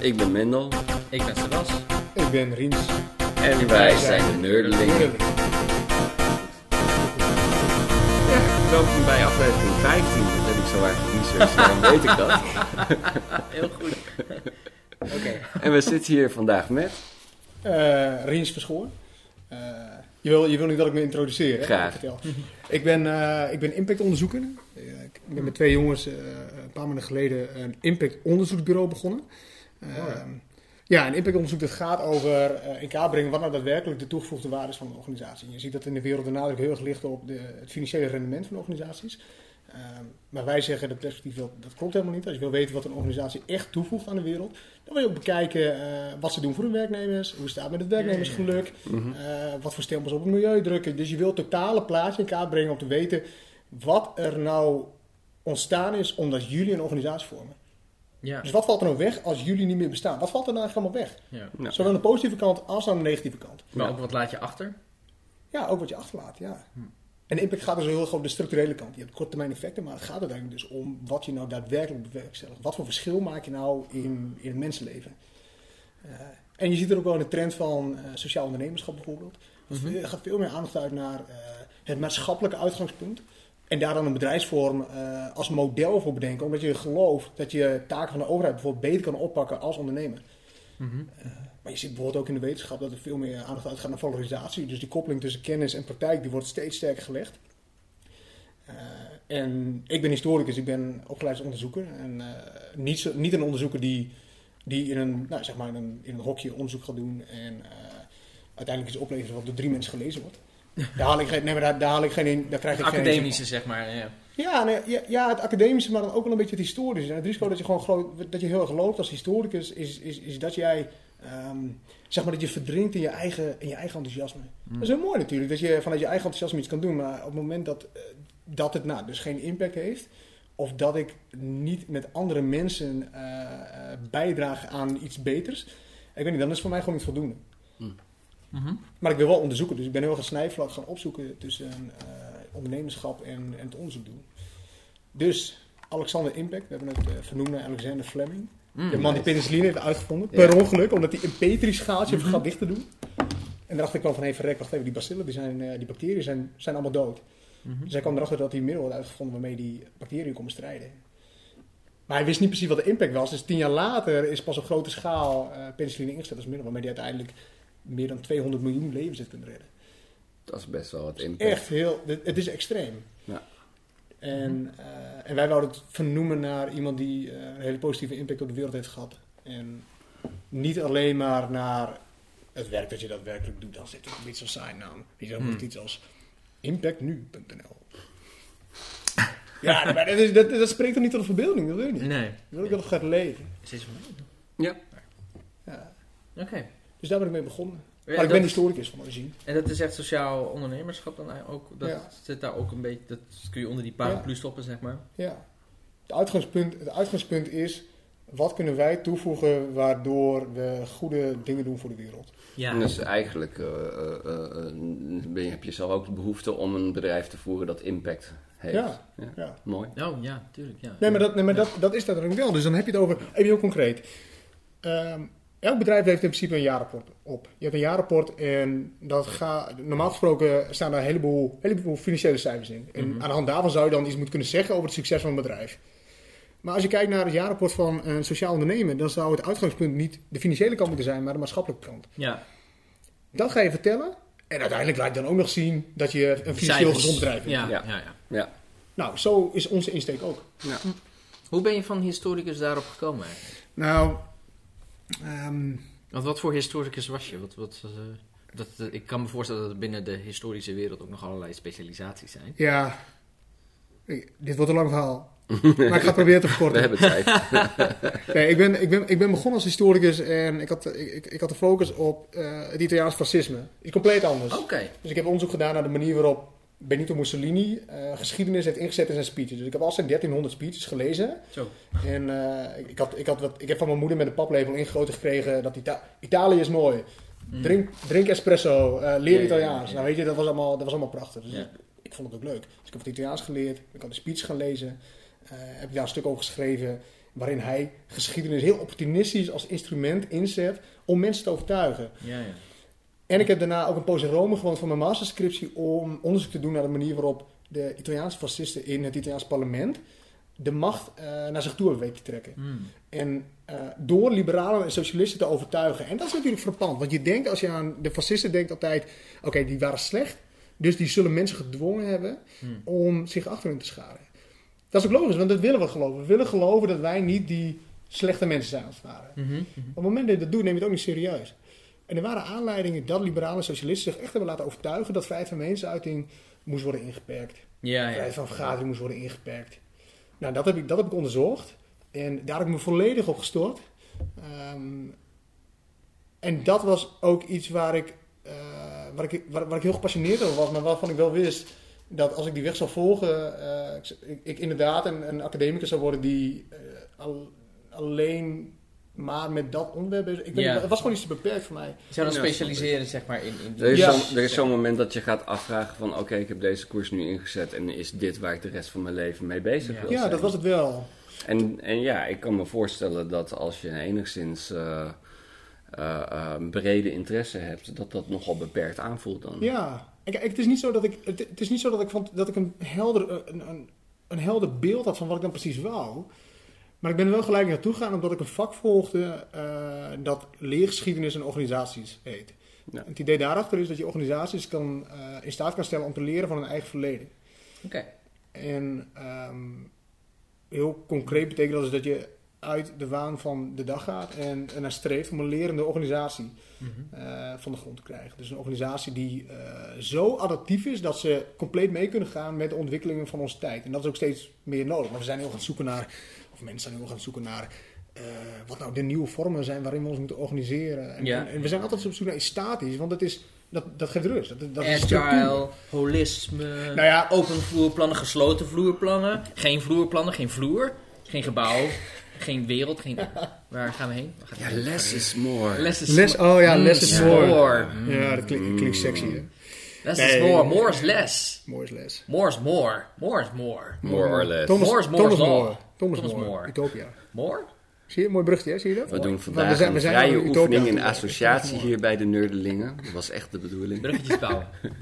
Ik ben Mendel Ik ben Sebas. Ik ben Riens. en wij zijn de Nerdelingen. Ja, welkom bij aflevering 15. Dat heb ik zo hard geresearched, daarom weet ik dat. Heel goed. Oké. En we zitten hier vandaag met... Eh Riens Verschoor. Eh, je, wil, je wil niet dat ik me introduceer, hè? Graag. Ik, ben, eh, ik ben impactonderzoeker. Eh, ik ben met twee jongens een paar maanden geleden een impactonderzoeksbureau begonnen. Eh, Ja, een impactonderzoek dat gaat over eh, in kaart brengen wat nou daadwerkelijk de toegevoegde waarde is van een organisatie. Je ziet dat in de wereld de nadruk heel erg ligt op de, het financiële rendement van organisaties. Eh, maar wij zeggen dat perspectief dat, dat klopt helemaal niet. Als je wil weten wat een organisatie echt toevoegt aan de wereld, dan wil je ook bekijken eh, wat ze doen voor hun werknemers, hoe het staat met het werknemersgeluk, Mhm. eh, wat voor stempels op het milieu drukken. Dus je wilt het totale plaatje in kaart brengen om te weten wat er nou ontstaan is omdat jullie een organisatie vormen. Ja. Dus wat valt er nou weg als jullie niet meer bestaan? Wat valt er nou eigenlijk allemaal weg? ja. Nou, Zowel aan de positieve kant als aan de negatieve kant. Maar ook wat laat je achter? Ja, ook wat je achterlaat, ja. Hm. En de impact gaat dus heel erg over de structurele kant. Je hebt korte termijn effecten, maar het gaat uiteindelijk dus om wat je nou daadwerkelijk bewerkstelligt. Wat voor verschil maak je nou in, in het mensenleven? Eh, en je ziet er ook wel een trend van eh, sociaal ondernemerschap bijvoorbeeld. Mhm. Er gaat veel meer aandacht uit naar eh, het maatschappelijke uitgangspunt. En daar dan een bedrijfsvorm eh, als model voor bedenken. Omdat je gelooft dat je taken van de overheid bijvoorbeeld beter kan oppakken als ondernemer. Mhm. Maar je ziet bijvoorbeeld ook in de wetenschap dat er veel meer aandacht uitgaat naar valorisatie. Dus die koppeling tussen kennis en praktijk die wordt steeds sterker gelegd. Eh, en ik ben historicus, ik ben opgeleid als onderzoeker. En eh, niet, zo, niet een onderzoeker die, die in, een, nou, zeg maar in, een, in een hokje onderzoek gaat doen en eh, uiteindelijk iets oplevert wat door drie mensen gelezen wordt. Daar haal ik geen, nee, maar daar, daar haal ik geen, in- daar krijg ik Het geen academische, zeg maar. Ja. ja, nee, ja, ja, het academische, maar dan ook wel een beetje het historische. En het risico dat je gewoon dat je heel erg gelooft als historicus, is, is, is dat jij, ehm, zeg maar, dat je verdrinkt in je eigen, in je eigen enthousiasme. Dat is heel mooi natuurlijk, dat je vanuit je eigen enthousiasme iets kan doen. Maar op het moment dat, eh, dat het nou, dus geen impact heeft, of dat ik niet met andere mensen eh, eh, bijdraag aan iets beters, ik weet niet, dan is het voor mij gewoon niet voldoende. Mhm. Maar ik wil wel onderzoeken, dus ik ben heel erg een snijvlak gaan opzoeken tussen eh, ondernemerschap en, en het onderzoek doen. Dus Alexander Impact, we hebben het eh, vernoemd naar Alexander Fleming. Mm. de man die penicilline heeft uitgevonden, per ongeluk, omdat hij een Petri-schaaltje Mhm. vergat dicht te doen. En daarachter kwam van, hé verrek, wacht even, die bacillen, die, zijn, eh, die bacteriën zijn, zijn allemaal dood. Mhm. Dus hij kwam erachter dat hij een middel had uitgevonden waarmee die bacteriën kon bestrijden. Maar hij wist niet precies wat de impact was. Dus tien jaar later is pas op grote schaal eh penicilline ingezet als middel, waarmee hij uiteindelijk meer dan 200 miljoen levens heeft kunnen redden. dat is best wel wat impact. Echt heel, het is extreem. Ja. En, eh, en wij wouden het vernoemen naar iemand die eh, een hele positieve impact op de wereld heeft gehad. En niet alleen maar naar het werk dat je daadwerkelijk doet, dan zit het een beetje zo saai naam. Je dan moet iets als impactnu.nl. Ja, maar dat, is, dat, dat spreekt toch niet tot de verbeelding, dat wil je niet. Nee. Dat wil ik dat het gaat leven. Steeds van Ja. Ja. Oké. Dus daar ben ik mee begonnen. Ja, Maar ik ben historicus van origine. En dat is echt sociaal ondernemerschap dan ook? Dat Ja. zit daar ook een beetje... Dat kun je onder die paraplu stoppen, zeg maar. Ja. Het uitgangspunt, het uitgangspunt is, wat kunnen wij toevoegen waardoor we goede dingen doen voor de wereld? Ja. En dus eigenlijk eh, eh, eh, ben je, heb je zelf ook de behoefte om een bedrijf te voeren dat impact heeft. Ja. Ja. Ja. Mooi. Oh, ja, tuurlijk, ja. Nee, maar, dat, nee, maar dat, dat is dat natuurlijk wel. Dus dan heb je het over, even heel concreet. Ehm, elk bedrijf heeft in principe een jaarrapport op. Je hebt een jaarrapport en dat gaat, normaal gesproken staan daar een heleboel, heleboel financiële cijfers in. En Mhm. aan de hand daarvan zou je dan iets moeten kunnen zeggen over het succes van een bedrijf. Maar als je kijkt naar het jaarrapport van een sociaal ondernemer, dan zou het uitgangspunt niet de financiële kant moeten zijn, maar de maatschappelijke kant. Ja. Dat ga je vertellen. En uiteindelijk laat je dan ook nog zien dat je een financieel Cijfers. gezond bedrijf bent. Ja, Ja. ja. ja, Ja. Nou, zo is onze insteek ook. Hoe ben je van historicus daarop gekomen eigenlijk? Nou, ehm, Want wat voor historicus was je? Wat, wat, eh, dat, eh, ik kan me voorstellen dat er binnen de historische wereld ook nog allerlei specialisaties zijn. ja. Ik- Dit wordt een lang verhaal. maar ik ga het proberen te We verkorten. hebben tijd. Nee, ik, ben, ik, ben, ik ben begonnen als historicus en ik had, ik, ik- had de focus op eh, het Italiaans fascisme. Iets compleet anders. Oké. Dus ik heb onderzoek gedaan naar de manier waarop Benito Mussolini eh, geschiedenis heeft ingezet in zijn speeches. Dus ik heb al zijn 1300 speeches gelezen. Zo. En eh, ik, had, ik, had wat, ik heb van mijn moeder met een paplepel ingegoten gekregen dat Ita- Italië is mooi. Mm. Drink, drink espresso, eh, leer Ja, Italiaans. ja, ja. Nou weet je, dat was allemaal, dat was allemaal prachtig. Dus ik, ik vond het ook leuk. Dus ik heb het Italiaans geleerd, ik had de speech gaan lezen, heb ik daar een stuk over geschreven. waarin hij geschiedenis heel opportunistisch als instrument inzet om mensen te overtuigen. Ja, ja. En ik heb daarna ook een poos in Rome gewoond voor mijn masterscriptie om onderzoek te doen naar de manier waarop de Italiaanse fascisten in het Italiaans parlement de macht eh, naar zich toe hebben weten te trekken. Hmm. En eh, door liberalen en socialisten te overtuigen. En dat is natuurlijk verpand. Want je denkt, als je aan de fascisten denkt altijd... Oké, die waren slecht. Dus die zullen mensen gedwongen hebben Hmm. om zich achter hen te scharen. Dat is ook logisch, want dat willen we geloven. We willen geloven dat wij niet die slechte mensen zijn als het ware. Mhm, mhm. Op het moment dat je dat doet, neem je het ook niet serieus. En er waren aanleidingen dat liberalen en socialisten zich echt hebben laten overtuigen dat vrijheid van meningsuiting moest worden ingeperkt. Ja, ja. Vrijheid van vergadering moest worden ingeperkt. Nou, dat heb ik, dat heb ik onderzocht. En daar heb ik me volledig op gestort. Ehm, en dat was ook iets waar ik, eh, waar, ik, waar, waar ik heel gepassioneerd over was, maar waarvan ik wel wist dat als ik die weg zou volgen, eh, ik, ik, ik inderdaad een, een academicus zou worden die eh, al, alleen maar met dat onderwerp bezig ik weet Ja. Het was gewoon iets te beperkt voor mij. Zou dan Ja, specialiseren, zeg maar, in... in Er is Ja. zo'n- er is zo'n moment dat je gaat afvragen van... oké, ik heb deze koers nu ingezet... en is dit waar ik de rest van mijn leven mee bezig Ja. wil Ja, zijn? dat was het wel. En, en ja, ik kan me voorstellen dat als je enigszins eh, eh, eh, een brede interesse hebt... dat dat nogal beperkt aanvoelt dan. Ja, kijk, het is niet zo dat ik, het, het is niet zo dat ik vond dat ik een helder, een, een, een helder beeld had van wat ik dan precies wou. Maar ik ben er wel gelijk naartoe gegaan omdat ik een vak volgde eh, dat leergeschiedenis en organisaties heet. Ja. Het idee daarachter is dat je organisaties kan, eh, in staat kan stellen om te leren van hun eigen verleden. Oké. En ehm, heel concreet betekent dat dus dat je uit de waan van de dag gaat en, en naar streeft om een lerende organisatie Mhm. eh, van de grond te krijgen. Dus een organisatie die eh, zo adaptief is dat ze compleet mee kunnen gaan met de ontwikkelingen van onze tijd. En dat is ook steeds meer nodig. Maar we zijn heel gaan zoeken naar, of mensen zijn heel gaan zoeken naar, eh, wat nou de nieuwe vormen zijn waarin we ons moeten organiseren. En, Ja. en, en we zijn altijd op zoek naar iets statisch, want dat, is, dat, dat geeft rust. Dat, dat is. Agile, holisme, Nou ja, open vloerplannen, gesloten vloerplannen, geen vloerplannen, geen vloer, geen gebouw, geen wereld, geen... Waar gaan we heen? Waar gaan we Ja, heen? less is more. Less is oh ja, Mm, less is ja. more. More. Ja, dat klinkt, klinkt sexy, hè? Less Nee. is more, more is less. More is less. More is more, more is more. More or less. Thomas, More is more Thomas is. More. Thomas, Thomas More. More. Utopia. More? Zie je? Mooi bruggetje, hè? Zie je dat? We doen Want vandaag we zijn- we een zijn vrije aan Utopia oefening in associatie hier bij de Nerdelingen. Dat was echt de bedoeling. Bruggetjes bouwen.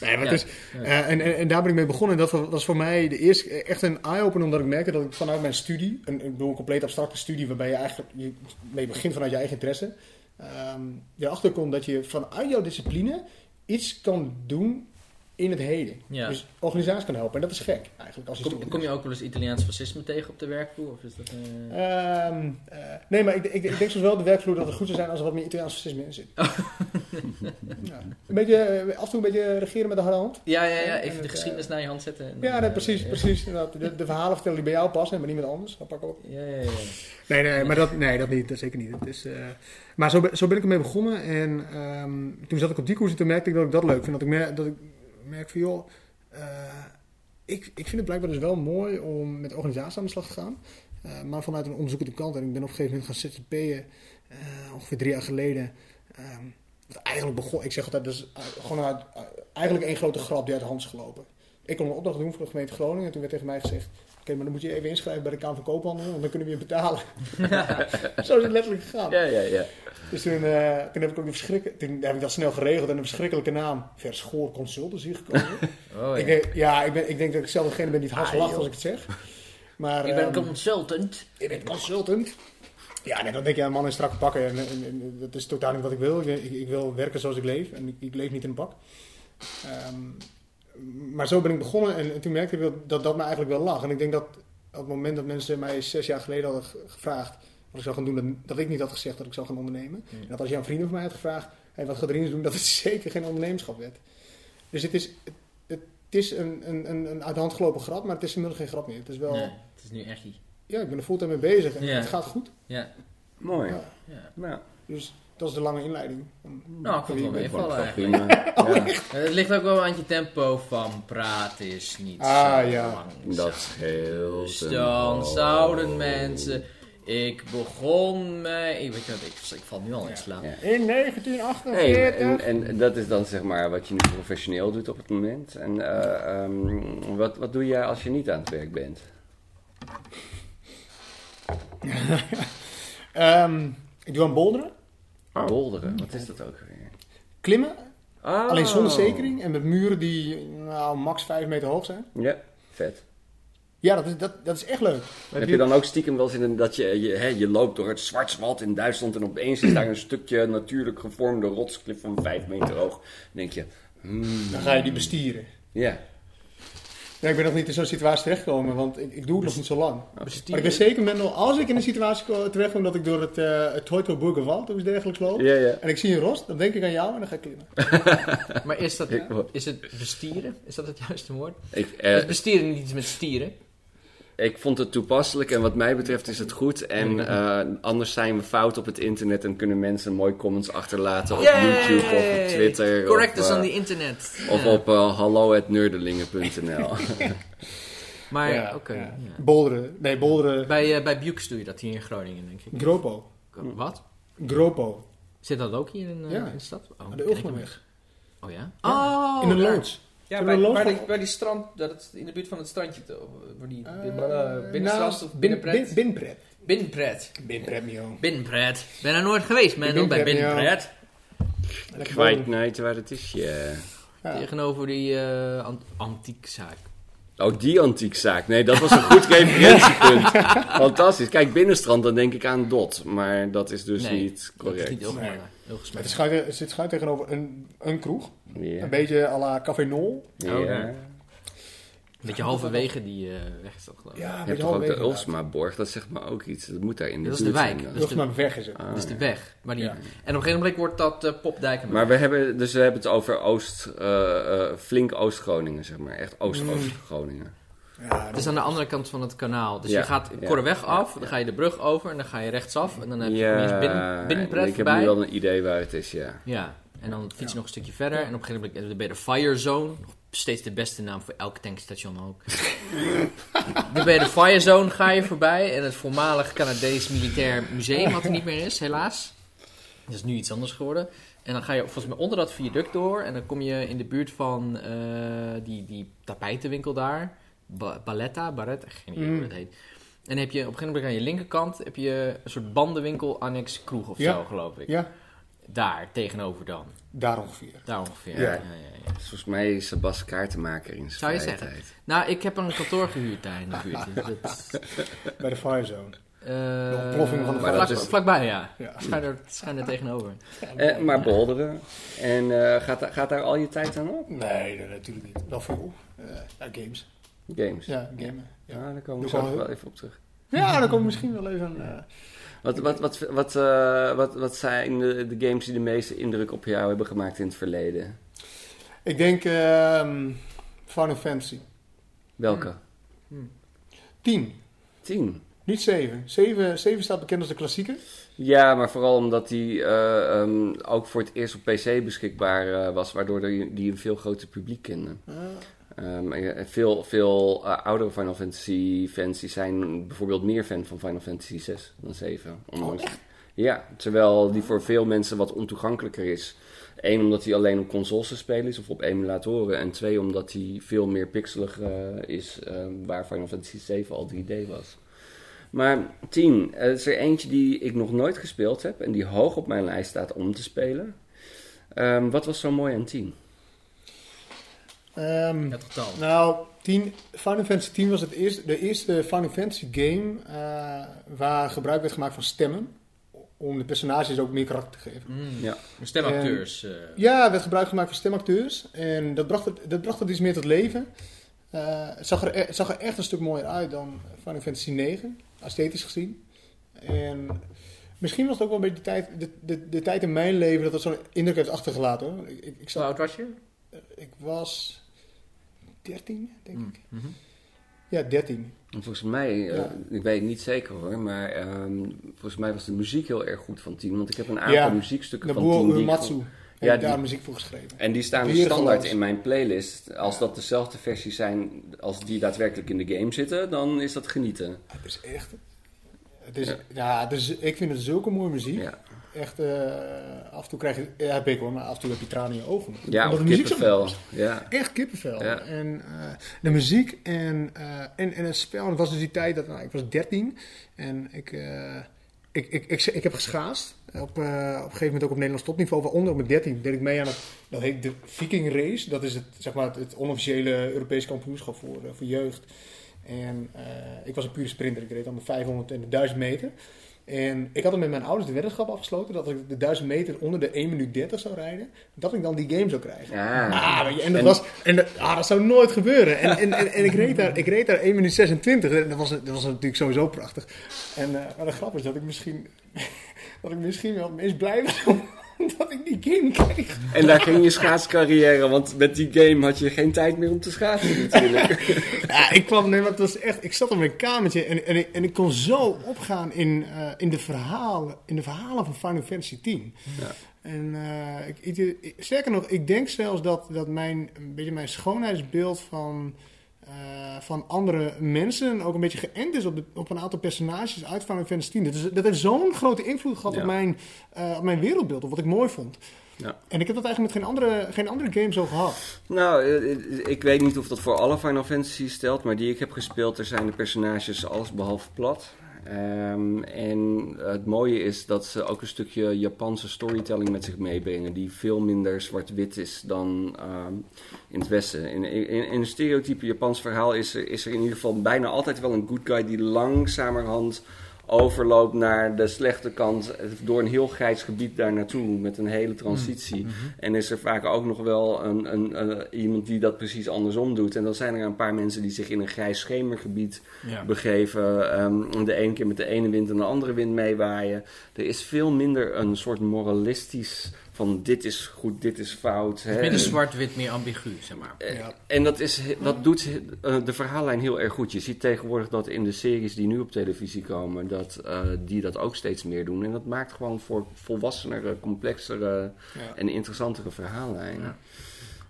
Nee, maar Ja. eh, en, en, en daar ben ik mee begonnen. En dat wa- was voor mij de eerste, echt een eye-opener, omdat ik merkte dat ik vanuit mijn studie, een, ik bedoel een compleet abstracte studie, waarbij je eigenlijk je mee begint vanuit je eigen interesse, ehm erachter komt dat je vanuit jouw discipline iets kan doen in het heden. Ja. Dus organisaties kan helpen. En dat is gek, eigenlijk, als Kom, kom je ook wel eens Italiaans fascisme tegen op de werkvloer? Of is dat, eh, Ehm, eh, nee, maar ik, ik, ik denk soms wel de werkvloer dat het goed zou zijn als er wat meer Italiaans fascisme in zit. ja. Een beetje, eh, af en toe een beetje regeren met de harde hand. Ja, ja, ja. En Even de geschiedenis naar je hand zetten. en dan, Ja, nee, eh, precies, precies. De, de verhalen vertellen die bij jou passen, maar niemand anders. Dat pak op. Ja, ja, ja. Nee, nee, maar dat, nee, dat niet. Dat zeker niet. Het is, maar zo ben, zo ben ik ermee begonnen. En ehm, toen zat ik op die koers en toen merkte ik dat ik dat leuk vind. Dat ik, dat ik merk van, joh, eh, ik, ik vind het blijkbaar dus wel mooi om met organisaties aan de slag te gaan. Eh, maar vanuit een onderzoekende kant. En ik ben op een gegeven moment gaan ZZP'en, eh ongeveer drie jaar geleden. Ehm, wat eigenlijk begon, ik zeg altijd, dat is eh, gewoon uit, eigenlijk één grote grap die uit de hand is gelopen. Ik kon een opdracht doen voor de gemeente Groningen. En toen werd tegen mij gezegd, oké, maar dan moet je even inschrijven bij de Kamer van Koophandel, want dan kunnen we je betalen. Zo is het letterlijk gegaan. Ja, ja, ja. Dus toen, eh, toen heb ik ook die verschrikken, toen heb ik dat snel geregeld en een verschrikkelijke naam, Verschoor Consultancy gekozen. Oh, ik, ja. denk, ja, ik, ben, ik denk dat ik zelf degene ben die het hardst Ah, lacht als ik het zeg. Maar, Ik ben ehm, consultant. je bent consultant. Ja, nee, dan denk je aan een man in strakke pakken. En, en, en dat is totaal niet wat ik wil. Ik, ik, ik wil werken zoals ik leef. En ik, ik leef niet in een pak. Ehm, maar zo ben ik begonnen. En, en toen merkte ik dat, dat dat me eigenlijk wel lag. En ik denk dat op het moment dat mensen mij zes jaar geleden hadden ge- gevraagd... wat ik zou gaan doen, dat, dat ik niet had gezegd dat ik zou gaan ondernemen. Hmm. En dat als je aan vrienden van mij had gevraagd... Hey, wat gaat Rinus doen? Dat het zeker geen ondernemerschap werd. Dus het is, het, het is een, een, een, een uit de hand gelopen grap. Maar het is inmiddels geen grap meer. Het is wel... Nee, het is nu echt niet. Ja, ik ben er fulltime mee bezig. En Ja. het gaat goed. Ja. Mooi. Ja. ja. Nou, Dus dat is de lange inleiding. Nou, ik vond het wel meevallen eigenlijk. Ja, Eh, Het ligt ook wel aan je tempo van praten is niet Ah, zo ja. langzaam. dat scheelt. Dus een dan zouden mensen... Ik begon mij... Ik, weet je wat, ik, ik val nu al in slaap. Ja. In Hey, 1948. en, en dat is dan zeg maar wat je nu professioneel doet op het moment. En eh, ehm, wat, wat doe jij als je niet aan het werk bent? Ehm, ik doe aan boulderen, Bolderen, wat is dat ook weer? klimmen, Oh. alleen zonder zekering en met muren die nou, max 5 meter hoog zijn. Ja, vet. Ja, dat is, dat, dat is echt leuk. Heb je dan ook stiekem wel eens in dat je, je, hè, je loopt door het Zwartswald in Duitsland en opeens is daar een stukje natuurlijk gevormde rotsklif van 5 meter hoog. Dan denk je, hmm, Dan ga je die bestieren. ja. Ja, ik ben nog niet in zo'n situatie terechtgekomen, want ik, ik doe het nog niet zo lang. Maar ik ben zeker, Mendel, als ik in een situatie ko- terechtkom dat ik door het, uh, het Teutoburgerwald of iets dergelijks loop, Ja, ja. en ik zie een rost, dan denk ik aan jou en dan ga ik klimmen. Maar is, dat, Ik- is het bestieren? Is dat het juiste woord? Ik, is eh, bestieren niet iets met stieren? Ik vond het toepasselijk en wat mij betreft is het goed. En eh, anders zijn we fout op het internet en kunnen mensen mooi comments achterlaten op Yay! YouTube of op Twitter. Correct of, us eh, on the internet. Of op uh, hallo.nerdelingen.nl. Maar, Ja, oké. ja. ja. Bolderen, nee, bolderen, Bij, eh bij Bukes doe je dat hier in Groningen, denk ik. Gropo. Wat? Gropo, Zit dat ook hier in, Ja. in de stad? Oh, aan de. Oh ja? Ja. Oh, in de loods. Ja, bij, die, strand, dat het in de buurt van het strandje, toch? waar die Eh, binnenstrand of bin- binnenpret? bin- Binnenpret. Binnenpret. Binnenpret. Ben er nooit geweest, man. Bij Binnenpret, Kwijt niet waar het is, ja. Ja. Tegenover die eh ant antiekzaak. Oh, die antiekzaak. Nee, dat was een goed referentiepunt. Fantastisch. Kijk, binnenstrand, dan denk ik aan Dot. Maar dat is dus Nee, niet Dat is correct. niet heel Nee. heel schuin- het zit schuin tegenover een, een kroeg. Ja. Een beetje à la Café Nol. Ja. Oh, Je halverwege die eh weg is dat geloof ik. Ja, een hebt toch ook de Ulfsma-borg? Dat zegt me ook iets. Dat moet daar in de Dat is de wijk. zijn. Dat is de- Ulfsma weg is het. Ah, Dat is de weg. Maar die... Ja. En op een gegeven moment wordt dat eh Popdijk. Maar we hebben, dus we hebben het over Oost, eh, eh, flink Oost-Groningen, zeg maar. Echt Oost-Oost-Groningen. Ja, Het is aan de andere kant van het kanaal. Dus Ja, je gaat ja, Korreweg af, dan ga je de brug over en dan ga je rechtsaf. En dan heb je ineens binnen, binnenpret ik heb nu wel een idee waar het is, ja. Ja, en dan fiets je nog een stukje verder. En op een gegeven moment ben je de Fire Zone. Nog steeds de beste naam voor elk tankstation ook. dan ben je de Fire Zone, ga je voorbij. En het voormalig Canadees Militair Museum, wat er niet meer is, helaas. Dat is nu iets anders geworden. En dan ga je volgens mij onder dat viaduct door. En dan kom je in de buurt van eh, die, die tapijtenwinkel daar. Ba Balletta, Barretta, geen idee hoe Mm. dat heet. En dan heb je op een gegeven moment aan je linkerkant heb je een soort bandenwinkel, annex kroeg of Ja. zo, geloof ik. Ja, Daar, tegenover dan. daar ongeveer. Daar ongeveer. Ja. Ja. Ja, ja, ja. Volgens mij is Sebas kaartenmaker in zijn Zou je vrije zeggen? tijd. Nou, ik heb een kantoor gehuurd daar in de buurt. Dus dat, Bij de Firezone. eh, ontploffing van de Maar vlak, dat is- vlakbij, ja. Ja. Schijn er, er tegenover. Eh, maar bolderen. En eh, gaat, daar- gaat daar al je tijd aan op? Nee, nee, natuurlijk niet. Wel veel. Eh, ja, games. Games. Ja, gamen. Ja, Ja, daar komen we zo wel even op terug. ja dan komt misschien wel even... eh, Wat, wat, wat, wat, eh, wat, wat zijn de, de games die de meeste indruk op jou hebben gemaakt in het verleden? ik denk ehm Final Fantasy. Welke? 10. Tien. Niet 7. 7. 7 staat bekend als de klassieker. Ja, maar vooral omdat die eh, ehm, ook voor het eerst op PC beschikbaar eh, was, waardoor die, die een veel groter publiek kende. Ehm, en veel veel eh, oudere Final Fantasy fans die zijn bijvoorbeeld meer fan van Final Fantasy 6 dan 7. Ondanks. ja, terwijl die voor veel mensen wat ontoegankelijker is. Eén, omdat hij alleen op consoles te spelen is of op emulatoren. En twee, omdat hij veel meer pixelig eh, is, eh, waar Final Fantasy 7 al 3D was. Maar 10, er is er eentje die ik nog nooit gespeeld heb en die hoog op mijn lijst staat om te spelen. Ehm, wat was zo mooi aan 10? Ehm, Het getal. nou, 10, Final Fantasy 10 was het eerste, de eerste Final Fantasy game eh, waar gebruik werd gemaakt van stemmen. Om de personages ook meer karakter te geven. Mm. Ja. Stemacteurs. eh. Ja, er werd gebruik gemaakt van stemacteurs. En dat bracht het, dat bracht het iets meer tot leven. Eh, het, zag er, e- het zag er echt een stuk mooier uit dan Final Fantasy 9, esthetisch gezien. En misschien was het ook wel een beetje de tijd, de, de, de tijd in mijn leven dat het zo'n indruk heeft achtergelaten. Hoor. Ik, ik, ik, Hoe oud was je? ik was 13, denk ik. Mm. Mhm. Ja, 13. Volgens mij, eh, Ja. ik weet het niet zeker hoor, maar ehm, volgens mij was de muziek heel erg goed van 10. Want ik heb een aantal Ja, muziekstukken van 10 die ik heeft Ja, die- daar muziek voor geschreven. En die staan dus standaard in mijn playlist. Als Ja. dat dezelfde versies zijn als die daadwerkelijk in de game zitten, dan is dat genieten. Het is echt... Het is, Ja. ja. dus ik vind het zulke mooie muziek. Ja. Echt eh, af en toe krijg je, ja, heb ik hoor, maar af en toe heb je tranen in je ogen. Ja, Omdat de muziek zo kippenvel. Ja. Echt kippenvel. Ja. En eh, de muziek en, eh, en, en het spel. En het was dus die tijd dat, nou, ik was 13 en ik, ik, ik, ik, ik, heb geschaast. Op, op een gegeven moment ook op Nederlands topniveau. Waaronder op mijn 13 deed ik mee aan het, dat heet de Viking Race. Dat is het, zeg maar, het, het onofficiële Europees kampioenschap voor, voor jeugd. En ik was een pure sprinter. Ik reed aan de 500 en de 1000 meter. En ik had er met mijn ouders de weddenschap afgesloten dat ik de 1000 meter onder de 1 minuut 30 zou rijden. Dat ik dan die game zou krijgen. Ja. Ah, weet je, en dat, En- was, en dat, ah, dat zou nooit gebeuren. En, en, en, en ik, reed daar, ik reed daar 1 minuut 26. En dat was, dat was natuurlijk sowieso prachtig. En, eh, maar de grap is dat ik misschien, dat ik misschien wel het meest blij was omdat ik die game kreeg. En daar ging je schaatscarrière, want met die game had je geen tijd meer om te schaatsen natuurlijk. Ja, ik kwam, nee, het was echt, ik zat op mijn kamertje en, en, ik, en ik kon zo opgaan in, eh, in, de, verhalen, in de verhalen van Final Fantasy X. Ja. En eh, ik- sterker nog, ik denk zelfs dat, dat mijn, een beetje mijn schoonheidsbeeld van, eh, van andere mensen ook een beetje geënt is op, de, op een aantal personages uit Final Fantasy X. Dat, is, dat heeft zo'n grote invloed gehad Ja. op, mijn, eh, op mijn wereldbeeld, op wat ik mooi vond. Ja. En ik heb dat eigenlijk met geen andere, geen andere game zo gehad. Nou, eh, ik weet niet of dat voor alle Final Fantasy stelt, maar die ik heb gespeeld, er zijn de personages alles behalve plat. Ehm, en het mooie is dat ze ook een stukje Japanse storytelling met zich meebrengen, die veel minder zwart-wit is dan ehm, in het Westen. In, in, een stereotype Japans verhaal is is er in ieder geval bijna altijd wel een good guy die langzamerhand overloopt naar de slechte kant door een heel grijs gebied daar naartoe met een hele transitie. En is er vaak ook nog wel een, een, een- iemand die dat precies andersom doet. En dan zijn er een paar mensen die zich in een grijs schemergebied Ja. begeven. ehm, de ene keer met de ene wind en de andere wind meewaaien. Er is veel minder een soort moralistisch van dit is goed, dit is fout. hè. Minder zwart-wit, meer ambigu, zeg maar. Eh, Ja. En dat, is, dat doet eh, de verhaallijn heel erg goed. Je ziet tegenwoordig dat in de series die nu op televisie komen, dat eh, die dat ook steeds meer doen. En dat maakt gewoon voor volwassenere, complexere Ja. en interessantere verhaallijnen. Ja.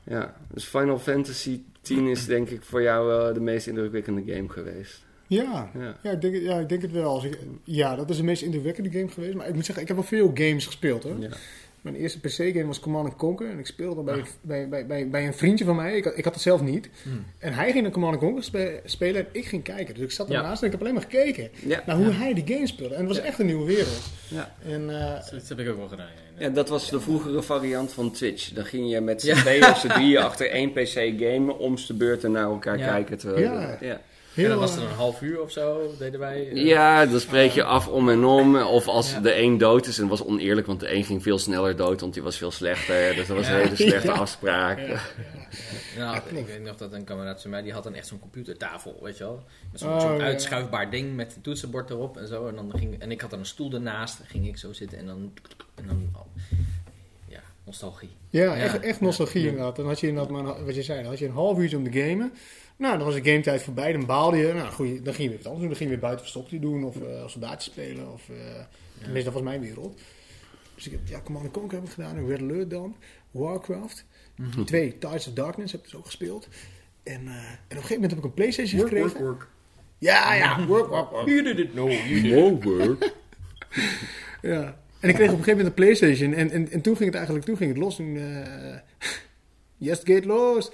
Ja. dus Final Fantasy 10 is denk ik voor jou eh, de meest indrukwekkende game geweest. Ja, Ja. Ja, ik denk, het- ja, ik denk het wel. Als ik, ja, dat is de meest indrukwekkende game geweest. Maar ik moet zeggen, ik heb wel veel games gespeeld hoor. Ja. Mijn eerste PC-game was Command Conquer. En ik speelde dat bij, bij, bij, bij, bij een vriendje van mij. Ik, had- ik had het zelf niet. Hmm. En hij ging naar Command Conquer spe- spelen en ik ging kijken. Dus ik zat Ja. ernaast en ik heb alleen maar gekeken Ja. naar hoe hij die game speelde. En het was echt een nieuwe wereld. Ja. En eh, Dat heb ik ook wel gedaan. Ja. dat was de vroegere variant van Twitch. Dan ging je met z'n Ja. tweeën of z'n drieën achter één PC gamen, om de beurten naar elkaar Ja. kijken. Terwijl, Ja. ja. Heel, en dan was eh, een half uur of zo, deden wij. eh, Ja, dan spreek je af om en om. Of als Ja. de een dood is, en dat was oneerlijk, want de een ging veel sneller dood, want die was veel slechter. Dus dat was Ja. een hele slechte Ja. afspraak. ja. Nou, ik weet nog dat een kameraad van mij, die had dan echt zo'n computertafel, weet je wel. Met zo'n Oh, uitschuifbaar ding met een toetsenbord erop en zo. En, dan ging, en ik had dan een stoel ernaast, dan ging ik zo zitten en dan... En dan ja, nostalgie. Ja, Ja. echt, echt nostalgie Ja. inderdaad. Dan had je inderdaad maar, een- wat je zei, dan had je een half uurtje om te gamen. Nou, dan was de gametijd voorbij, dan baalde je. Nou, goed, dan ging je weer wat anders doen. Dan ging je weer buiten verstoppertje doen of uh, soldaatjes spelen. Of, eh Tenminste, dat was mijn wereld. Dus ik heb, ja, Command Conquer heb ik gedaan. Red Alert dan. Warcraft. Twee, Tides of Darkness heb ik dus ook gespeeld. En, eh, en op een gegeven moment heb ik een Playstation gekregen. work. Ja, ja, work, work, work. You did it, no, you did it. Wow, Ja. En ik kreeg op een gegeven moment een Playstation. En, en, en toen ging het eigenlijk toen ging het los. Toen, eh yes, gaat los.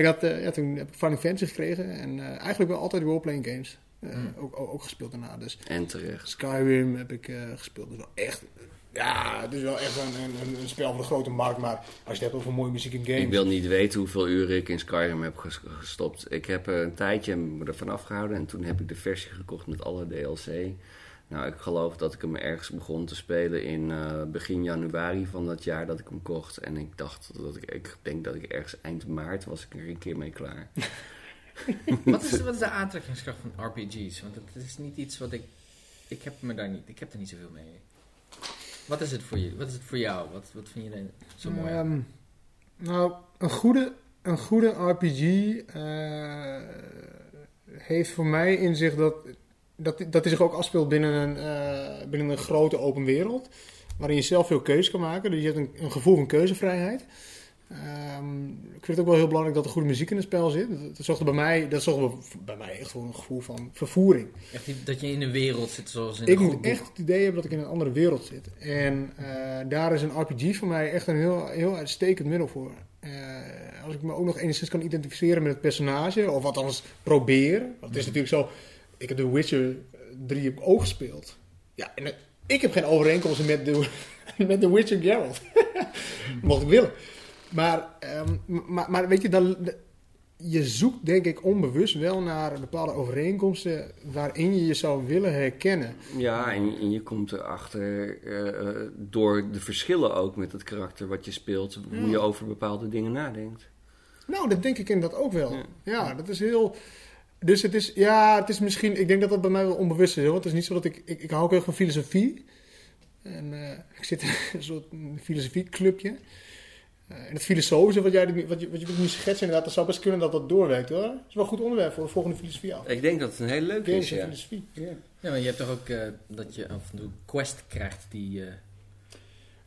Ik had, eh, ja, toen heb ik Final Fantasy gekregen. En eh, eigenlijk wel altijd roleplaying games. Eh, Hmm. ook, ook, ook gespeeld daarna. Dus En terecht. Skyrim heb ik gespeeld. Dus wel echt... Ja, het is wel echt een, een, een spel van de grote markt. Maar als je het hebt over mooie muziek en games... Ik wil niet weten hoeveel uren ik in Skyrim heb ges- gestopt. Ik heb een tijdje me ervan afgehouden en toen heb ik de versie gekocht met alle DLC. Nou, ik geloof dat ik hem ergens begon te spelen in eh, begin januari van dat jaar dat ik hem kocht. En ik dacht dat ik, ik denk dat ik ergens eind maart was ik er een keer mee klaar. Wat is, wat is de aantrekkingskracht van RPG's? Want het is niet iets wat ik... Ik heb, me daar niet, ik heb er niet zoveel mee. Wat is het voor, je, wat is het voor jou? Wat, wat vind je er zo mooi aan? Ehm, nou, een goede, een goede RPG eh, heeft voor mij in zich dat, dat, dat hij zich ook afspeelt binnen een, eh, binnen een grote open wereld. Waarin je zelf veel keuze kan maken. Dus je hebt een, een gevoel van keuzevrijheid. Ehm, ik vind het ook wel heel belangrijk dat er goede muziek in het spel zit. Dat, dat zorgde bij mij, dat zorgde bij mij echt voor een gevoel van vervoering. Echt die- dat je in een wereld zit zoals in Ik moet echt het idee hebben dat ik in een andere wereld zit. En eh, daar is een RPG voor mij echt een heel, heel uitstekend middel voor. Eh, als ik me ook nog enigszins kan identificeren met het personage, of althans proberen. Want het is natuurlijk zo, ik heb The Witcher 3 heb ik ook gespeeld. Ja, en eh, ik heb geen overeenkomsten met de, met The Witcher Geralt. Mocht ik willen. Maar, ehm, maar, maar weet je, dan, je zoekt denk ik onbewust wel naar bepaalde overeenkomsten waarin je je zou willen herkennen. Ja, en, en je komt erachter eh, door de verschillen ook met het karakter wat je speelt, hoe je over bepaalde dingen nadenkt. Nou, dat denk ik inderdaad ook wel. Ja. Ja, dat is heel. Dus het is, ja, het is misschien, ik denk dat dat bij mij wel onbewust is. Hoor. Het is niet zo dat ik, ik, ik hou ook heel erg van filosofie. En eh, ik zit in een soort filosofieclubje. Eh en het filosofische wat, jij, wat, je, wat je nu schetst, inderdaad, dat zou best kunnen dat dat doorwerkt hoor. Dat is wel een goed onderwerp voor de volgende filosofie af. Ik denk dat het een heel leuk Games is, ja. filosofie. Ja. Ja, maar je hebt toch ook eh, dat je af en toe quest krijgt die, eh,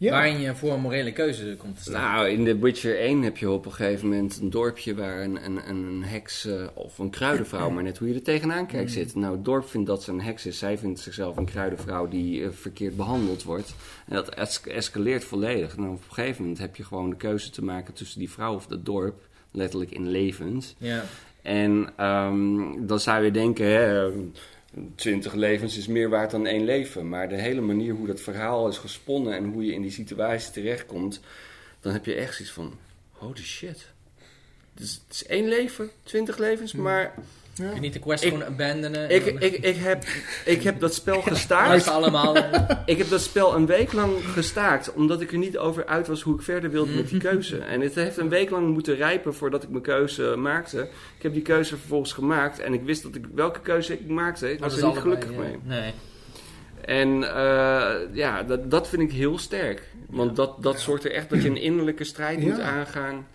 Ja. waarin je voor een morele keuze komt te staan. Nou, in The Witcher 1 heb je op een gegeven moment een dorpje waar een, een, een heks eh, of een kruidenvrouw, maar net hoe je er tegenaan kijkt, zit. Nou, het dorp vindt dat ze een heks is. Zij vindt zichzelf een kruidenvrouw die eh, verkeerd behandeld wordt. En dat es- escaleert volledig. Nou, op een gegeven moment heb je gewoon de keuze te maken tussen die vrouw of dat dorp, letterlijk in levens. Ja. En ehm, dan zou je denken, hè, 20 levens is meer waard dan één leven. Maar de hele manier hoe dat verhaal is gesponnen en hoe je in die situatie terechtkomt, dan heb je echt zoiets van, holy shit. Het is, het is één leven, 20 levens, maar Ja. Kun je niet de quest Ik- gewoon abandonen? en ik, dan- ik, ik, heb, ik heb dat spel gestaakt. Allemaal. Ik heb dat spel een week lang gestaakt, omdat ik er niet over uit was hoe ik verder wilde met die keuze. En het heeft een week lang moeten rijpen voordat ik mijn keuze maakte. Ik heb die keuze vervolgens gemaakt en ik wist dat ik welke keuze ik maakte. Ik was er niet allebei, gelukkig ja. mee. Nee. En eh, ja, dat, dat vind ik heel sterk. Want dat, dat zorgt er echt dat je een innerlijke strijd moet aangaan.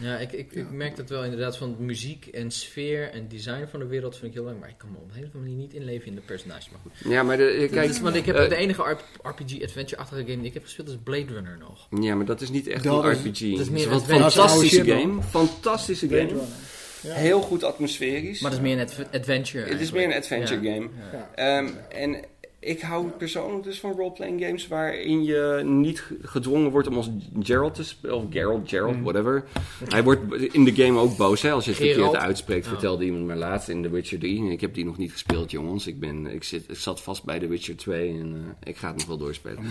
Ja, ik, ik, ik merk dat wel inderdaad van muziek en sfeer en design van de wereld vind ik heel leuk. Maar ik kan me op een hele andere manier niet inleven in de personages. Maar goed. Ja, maar de, Kijk, kijk, want ik heb eh, de enige R- RPG adventure-achtige game die ik heb gespeeld is Blade Runner nog. ja, maar dat is niet echt Dat een is- RPG. dat is Het meer een fantastische game. Fantastische Blade game. Runner. Ja. Heel goed atmosferisch. Maar dat is meer een adv- adventure. Het is meer een adventure Ja. game. Ja. Ehm, en ik hou persoonlijk dus van roleplaying games waarin je niet ge- gedwongen wordt om als Geralt te spelen. Of Geralt, Geralt, Mm. whatever. Hij wordt in de game ook boos hè, als je het verkeerd Geralt. uitspreekt. Oh. Vertelde iemand maar laatst in The Witcher 3. Ik heb die nog niet gespeeld, jongens. Ik, ben, ik, zit, ik zat vast bij The Witcher 2 en eh, ik ga het nog wel doorspelen.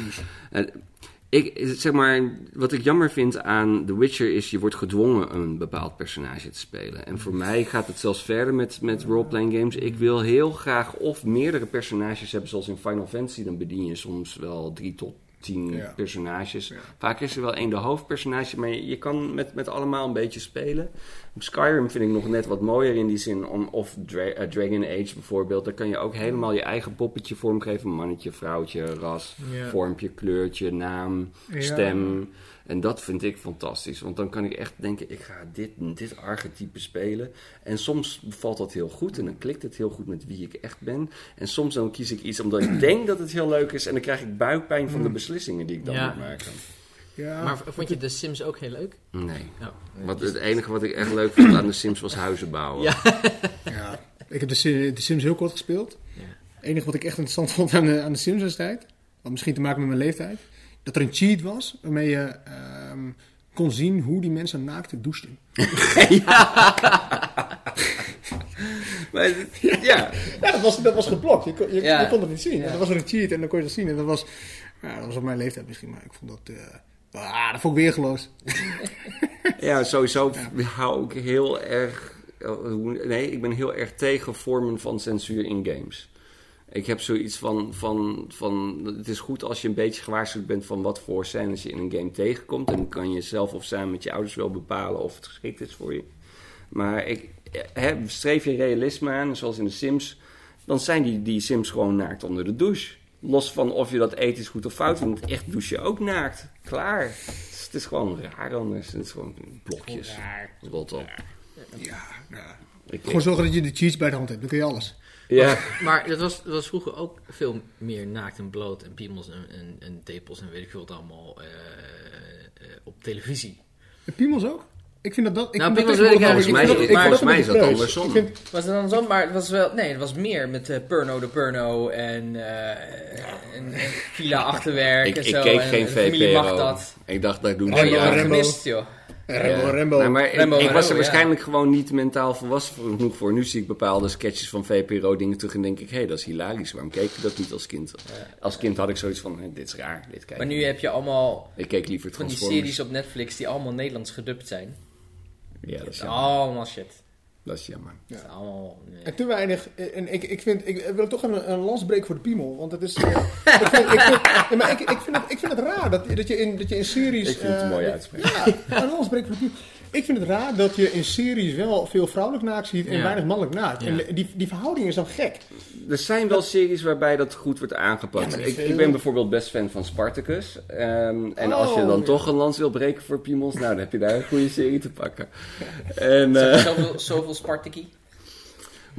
Ik, zeg maar, wat ik jammer vind aan The Witcher is, je wordt gedwongen een bepaald personage te spelen. En voor mij gaat het zelfs verder met, met roleplaying games. Ik wil heel graag of meerdere personages hebben, zoals in Final Fantasy. Dan bedien je soms wel drie tot tien Ja. personages. Ja. Vaak is er wel één de hoofdpersonage, maar je, je kan met, met allemaal een beetje spelen. Skyrim vind ik nog net wat mooier in die zin. Om, of Dra- eh, Dragon Age bijvoorbeeld. Daar kan je ook helemaal je eigen poppetje vormgeven. Mannetje, vrouwtje, ras, Ja. vormpje, kleurtje, naam, stem. En dat vind ik fantastisch. Want dan kan ik echt denken, ik ga dit, dit archetype spelen. En soms bevalt dat heel goed. En dan klikt het heel goed met wie ik echt ben. En soms dan kies ik iets omdat ik denk dat het heel leuk is. En dan krijg ik buikpijn van de beslissingen die ik dan Ja. moet maken. Ja. Maar vond je de Sims ook heel leuk? Nee. Nou, Wat, het enige wat ik echt leuk vond aan de Sims was huizen bouwen. Ja. Ja, ik heb de, Si- de Sims heel kort gespeeld. Ja. Het enige wat ik echt interessant vond aan de, aan de Sims destijds, had misschien te maken met mijn leeftijd, dat er een cheat was waarmee je ehm, kon zien hoe die mensen naakt douchten. Maar, ja. Ja, dat was, dat was geblokt. Je kon, je, Ja. je kon het niet zien. Ja. En dan was er een cheat en dan kon je dat zien. En dat was, ja, dat was op mijn leeftijd misschien, maar ik vond dat, eh, ah, dat vond ik weergeloos. ja, sowieso hou ik heel erg... eh, Nee, ik ben heel erg tegen vormen van censuur in games. Ik heb zoiets van, van, van... Het is goed als je een beetje gewaarschuwd bent van wat voor scènes je in een game tegenkomt. En dan kan je zelf of samen met je ouders wel bepalen of het geschikt is voor je. Maar ik, hè, streef je realisme aan, zoals in de Sims... Dan zijn die, die Sims gewoon naakt onder de douche. Los van of je dat ethisch goed of fout vindt. Echt douche je ook naakt. Klaar. Het is, het is gewoon raar anders. Het is gewoon blokjes. Rot op. Ja, ja. Ik- Gewoon zorgen dat je de cheats bij de hand hebt, dan kun je alles. Ja. Maar dat was, dat was vroeger ook veel meer naakt en bloot en piemels en, en, en tepels en weet ik veel wat allemaal eh, eh, op televisie. De Piemels ook? Ik vind dat dat... Ik Nou, vind dat Piemels weet ik eigenlijk dat- Volgens ik mij- dat is dat andersom. Ik vind- Was het dan zo? Maar het was wel... Nee, het was meer met eh, Purno de Purno en, eh en, en Villa Achterwerk Ik, en ik zo. keek en, geen en VPRO. dat. Ik dacht, daar doen Oh, ze je het Rembo. gemist, joh. Rembo, Ja. Rembo. Nou, maar ik- Rembo, ik, was er waarschijnlijk gewoon niet mentaal volwassen genoeg voor. Nu zie ik bepaalde sketches van VPRO dingen terug en denk ik, hé, hey, dat is hilarisch. Waarom keek je dat niet als kind? Als kind had ik zoiets van, dit is raar, dit kijk Maar ik nu heb je allemaal Ik keek liever van die series op Netflix die allemaal Nederlands gedubt zijn. Ja, dat is jammer. Allemaal shit. Dat is jammer. Dat is allemaal... nee. En te weinig. En ik, ik, vind, ik wil toch even een, een lans breken voor de piemel. Want het is. eh, ik, vind, ik, vind, ja, maar ik, ik, vind het, ik vind het raar dat, dat, je in, dat je in series. Ik vind het een eh, mooie dat- uitspraak. Ja, een lans breken voor de piemel. Ik vind het raar dat je in series wel veel vrouwelijk naakt ziet en Ja. weinig mannelijk naakt. Ja. En die, die verhouding is dan gek. Er zijn wel series waarbij dat goed wordt aangepakt. Ja, ik, ik ben bijvoorbeeld best fan van Spartacus. Ehm, en als je Oh, dan ja. toch een lans wil breken voor Piemels, nou, dan heb je daar een goede serie te pakken. En, Zoveel- eh, Zoveel, zoveel Spartaki.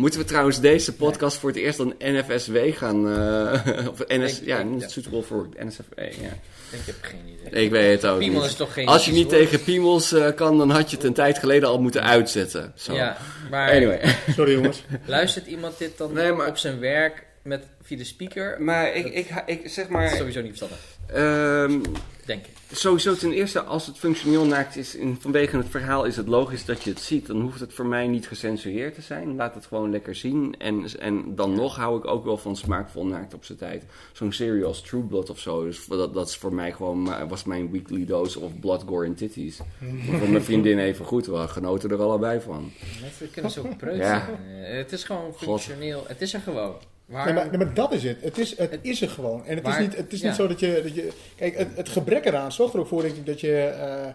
Moeten we trouwens deze podcast voor het eerst dan NFSW gaan... eh, of NS, Ik- ja, ik- niet ja. suitable voor NSFW, ja. Ik heb geen idee. Ik weet het ook Piemel niet. is toch geen... Als je niet tegen Piemels eh, kan, dan had je het een tijd geleden al moeten uitzetten. Zo. Ja, maar Anyway. Sorry jongens. luistert iemand dit dan Nee, maar- op zijn werk met, via de speaker? Maar ik, ik, ik zeg Dat is maar... sowieso niet verstandig, ehm, denk ik. Sowieso ten eerste, als het functioneel naakt is, in, vanwege het verhaal is het logisch dat je het ziet. Dan hoeft het voor mij niet gecensureerd te zijn. Laat het gewoon lekker zien. En, en dan nog hou ik ook wel van smaakvol naakt op zijn tijd. Zo'n serie als True Blood of zo, dus dat, dat is voor mij gewoon, was mijn weekly dose of blood, gore en titties. voor mijn vriendin even goed, we genoten er allebei van. Mensen kunnen zo preut Ja. zijn. Eh, Het is gewoon God. functioneel. Het is er gewoon. Waar... Nee, maar, nee, maar dat is het. Het is, het is er gewoon. En het is niet, het is ja. niet zo dat je, dat je... Kijk, het, het gebrek eraan zorgt er ook voor, denk ik, dat je... eh,